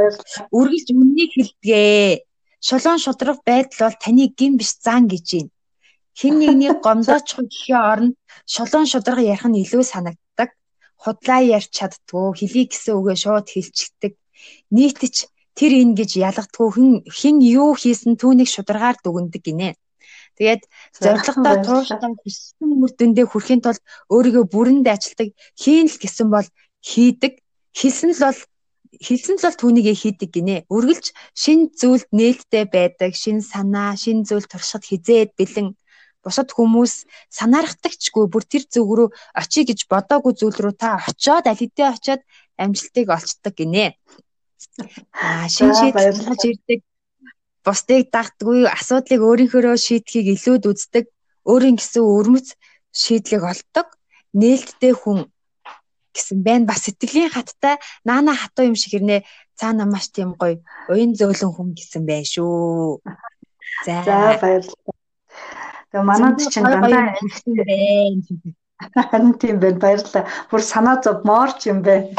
үргэлж үннийг хэлдэгэ. Шулуун шудраг байдал бол таны гин биш зан гэж байна. Хин нэгний гомдооч гэхээ оронд шулуун шудраг ярих нь илүү санагддаг. Худлаа ярьж чаддгүй, хэлий гэсэн үгээ шууд хэлчихдэг. Нийтч тэр энэ гэж ялгадгүй хэн хэн юу хийсэн түүнийг шударгаар дүгндэг гинэ. Тэгээд зорилгодоо тууштай хүссэн үр дүндээ хүрэхин тулд өөрийгөө бүрэнд ажилтдаг хийн л гэсэн бол хийдэг. Хэлсэн л бол хэлсэн л бол түүнийгээ хийдэг гинэ. Үргэлж шин зүйлд нээлттэй байдаг, шин санаа, шин зүйл туршихад хизээд бэлэн бусад хүмүүс санаархдагчгүй бүр тэр зүг рүү очие гэж бодоогүй зүйл рүү та очоод аль хэдийн очоод амжилтыг олцдог гинэ. Аа шин шийдэл гаргаж ирдэг бусдыг дагдгүй асуудлыг өөрийнхөө шийдэхийг илүүд үздэг өөрийн гэсэн өрмөц шийдлийг олдог нээлттэй хүн гэсэн байна бас сэтгэлийн хаттай наана хатуу юм шиг ирнэ цаана маш тийм гоё уян зөөлөн хүн гэсэн байх шүү. За баярлалаа. Тэгээ манад чинь дандаа ихсэн байна. Харин тийм байна баярлалаа. Бүр санаа зов моорч юм байна.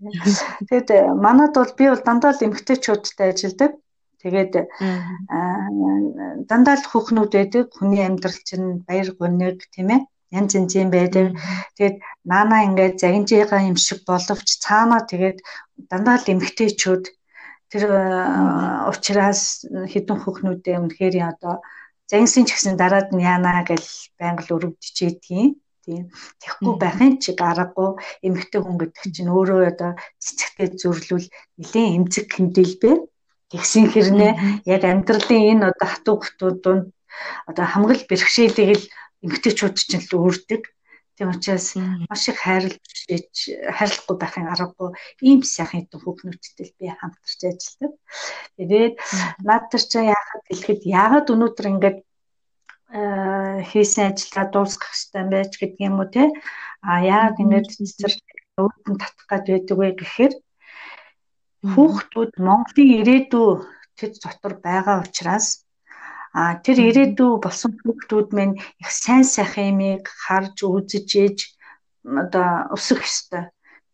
Тэгэд манад бол би бол дандаа л эмгтээчүүдтэй ажилладаг. Тэгээд дандаа л хүүхнүүд байдаг. Хүний амьдрал чинь баяр гониг тийм ээ. Янз янз юм байдаг. Тэгээд наана ингээд загинжээгаа юм шиг боловч цаанаа тэгээд дандаа л эмгтээчүүд тэр ухраас хідэн хүүхнүүдээ үнэхээр одоо загинсын ч гэсэн дараад нь яана гэж байнга л өрөвдөжээдгийн тийм. Тэгэхгүй байхын чиг аргагүй эмэгтэй хүн гэдэг чинь өөрөө одоо цэцэгтэй зөрлөл нэлээд эмзэг хэмдэлбэ тэгсэн хэрнээ яг амьдралын энэ одоо хатуу хөтүүд донд одоо хамгал бэрхшээлийг л эмэгтэйчүүд чинь л өөрдөг Тийм учраас маш их хайрлж хайрлахгүй байхын аргагүй ийм сайхан хэдэн хүүхнүүдтэй би хамтарч ажилладаг. Тэгээд над төр чи яахад хэлэхэд яагаад өнөөдөр ингээд хийсэн ажиллагаа дуусгах хэрэгтэй байж гэдэг юм уу те? А яагаад ингээд цэцэр өвдөн татах гад байдаг вэ гэхээр хүүхдүүд Монголын ирээдүй тэд дотор байгаа учраас А тэр ирээдүй болсон хүүхдүүд минь их сайн сайхан юмыг харж үзэж ээж одоо өсөх ёстой.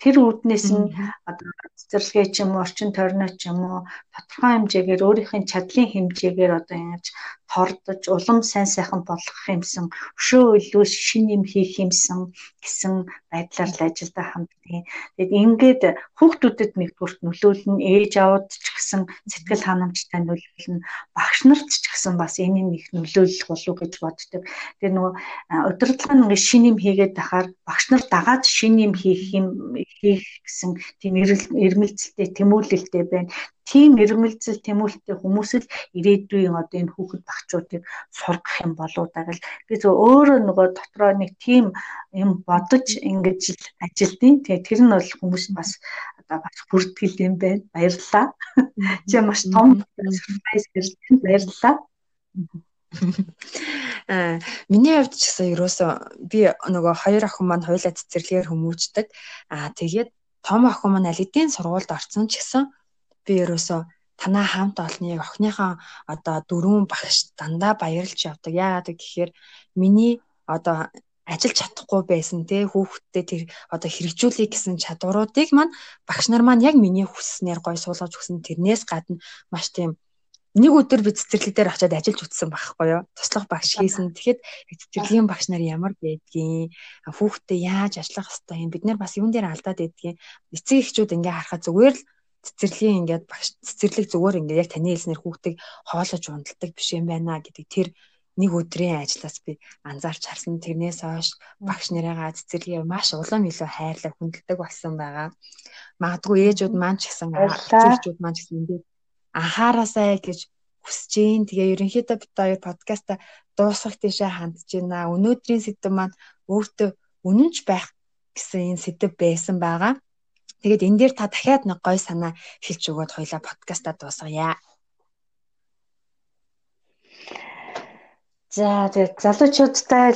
Тэр үүднээс нь одоо цэцэрлэгээ ч юм уу, орчин тойрноо ч юм уу тодорхой хэмжээгээр өөрийнхөө чадлын хэмжээгээр одоо ингэж тордож улам сайн сайхан болгох юмсан өшөө илүү шин юм хийх юмсан гэсэн байдлаар л ажилдаа хамтдгийг. Тэгэд ингээд хүүхдүүдэд нэгдүгürt нөлөөлнө, ээж аваад ч гэсэн сэтгэл ханамжтай нөлөөлнө, багш нарт ч гэсэн бас энэ нэг нөлөөлөх болов гэж боддог. Тэгээ нөгөө удирдлага нь ингээд шин юм хийгээд тахаар багш нар дагаад шин юм хийх юм хийх гэсэн тийм эрмэлзэлтэй тэмүүлэлтэй байна тийм ирмэлзэл тэмүүлэлтэй хүмүүс л ирээдүйн одоо энэ хүүхэд багчуудыг сургах юм болоо даа гэл би зөв өөрөө нөгөө дотроо нэг тийм юм бодож ингэж ажилтیں۔ Тэгээ тэр нь бол хүмүүс бас одоо бас хүртгэл юм байна. Баярлалаа. Чи маш том surprise гэрлэн баярлалаа. Аа миний хувьд ч гэсэн ерөөсөө би нөгөө хоёр охин маань хоёулаа цэцэрлэгээр хүмүүждэг. Аа тэгээд том охин маань аль эдийн сургуульд орсон ч гэсэн би ерөөсөө танаа хамт олныг охиныхоо одоо дөрвөн багш дандаа баярлж явдаг. Яагаад гэхээр миний одоо ажиллаж чадахгүй байсан те хүүхдтэй тэр одоо хэрэгжүүлэх гэсэн чадваруудыг маань багш нар маань яг миний хүсснээр гой суулгаж өгсөн. Тэрнээс гадна маш тийм нэг өдөр би цэцэрлэг дээр очиад ажиллаж үтсэн байхгүй юу? Туслах багш хийсэн. Тэгэхэд цэцэрлэгийн багш нар ямар байдгийг хүүхдтэй яаж ажиллах хэвээр юм? Бид нар бас юун дээр алдаад байдгийг? Эцэг эхчүүд ингээ харахад зүгээр л цэцэрлэгийн ингээд багш цэцэрлэг зүгээр ингээд яг таны хэлснээр хүүхдийг хоолож ундалдаг биш юм байна гэдэг тэр нэг өдрийн ажлаас би анзаарч харсан. Тэрнээс хойш багш нарыгаа цэцэрлэгээ маш улам илүү хайрлаг хүндэлдэг болсон байгаа. Магадгүй ээжүүд маань ч гэсэн цэцэрлэгчүүд маань ч гэсэн ингээд анхаараасай гэж хүсэж гин. Тэгээ ерөнхийдөө бид хоёр подкаста дуусгах тийшээ хандж байна. Өнөөдрийн сэдэв маань өөртөө үнэнч байх гэсэн энэ сэдэв байсан байгаа. Тэгээд энэ дээр та дахиад нэг гой санаа хэлж өгөөд хоёлаа подкаста дуусгая. За тэгээд залуучуудтай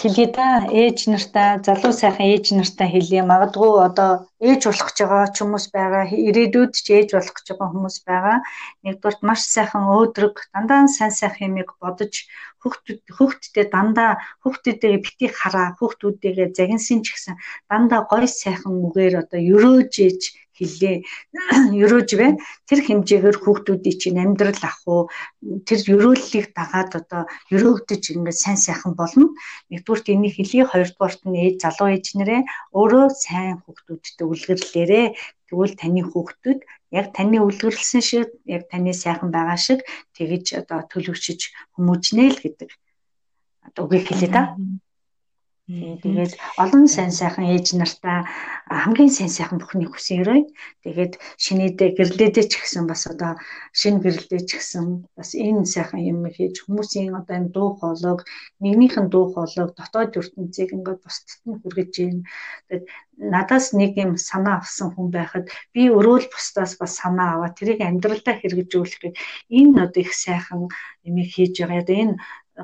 хэлье да. Ээж нартаа залуу сайхан ээж нартаа хэлье. Магадгүй одоо ээж болох гэж байгаа ч хүмүүс байгаа. Ирээдүйд ч ээж болох гэж байгаа хүмүүс байгаа. Нэгдүгээр маш сайхан өөдрөг дандаа сайн сайхан юмыг бодож хүүхдүүд хүүхдтэй дандаа хүүхдүүдээ бити хараа хүүхдүүдээ загинсын ч гэсэн дандаа гой сайхан үгээр одоо өрөөж ээж хэллээ. Өрөөж бай. Тэр хэмжээгээр хүүхдүүдийн чинь амьдрал ах уу тэр өрөөллийг дагаад одоо өрөөгдөж ингээд сайн сайхан болно. Нэгдүгürt энийг хэлье, хоёрдугаарт нь ээж залуу ээж нэрээ өөрөө сайн хүүхдүүдтэй үлгэрлээрээ тэгвэл таны хүүхдүүд яг таны үлгэрлсэн шиг яг таны сайхан байгаа шиг тэгэж одоо төлөвчөж хүмүүжнэ л гэдэг үгийг хэлээ да. Тэгээд олон сайн сайхан ээж нартаа хамгийн сайн сайхан бүхний хүсээрэй. Тэгээд шинийдээ гэрлээдээ ч гэсэн бас одоо шинэ гэрлээ ч гэсэн бас энэ сайхан юм хийж хүмүүсийн одоо энэ дуу хоолойг нэгнийх нь дуу хоолойг дотоод ертөнцийг ингээд бусдад нь хүргэж гин. Тэгээд надаас нэг юм санаа авсан хүн байхад би өөрөө л бусдаас бас санаа аваад тэрийг амьдралдаа хэрэгжүүлэхэд энэ одоо их сайхан юм хийж байгаа. Одоо энэ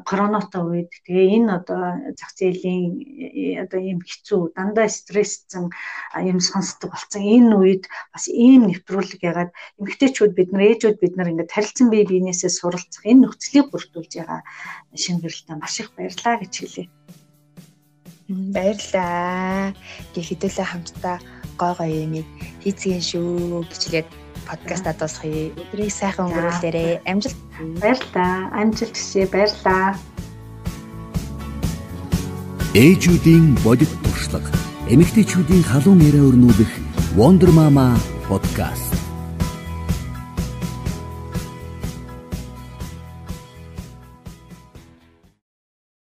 коронотой үед тэгээ энэ одоо зах зээлийн э, одоо ийм хэцүү дандаа стрессцэн юм сонсдог болсон энэ үед бас ийм нэвтрүүлэг ягаад эмгтээчүүд бид нар ээжүүд бид нар ингээд харилцан бие биенээсээ суралцах энэ нөхцөлийг бүрдүүлж байгаа шинэ гэрэлтэй маш их баярлаа гэж хэлье. Баярлаа. Гээ хэдүүлээ хамтдаа гой гой юмыг хийцгэн шүү гэж хэлээд подкаста дуусгая. Өдрийг сайхан өнгөрүүлээрэй. Амжилт. Баярлалаа. Амжилт хүсье. Баярлалаа. Ээжүүдийн бодит туршлага. Эмэгтэйчүүдийн халуун яриа өрнүүлэх Wonder Mama подкаст.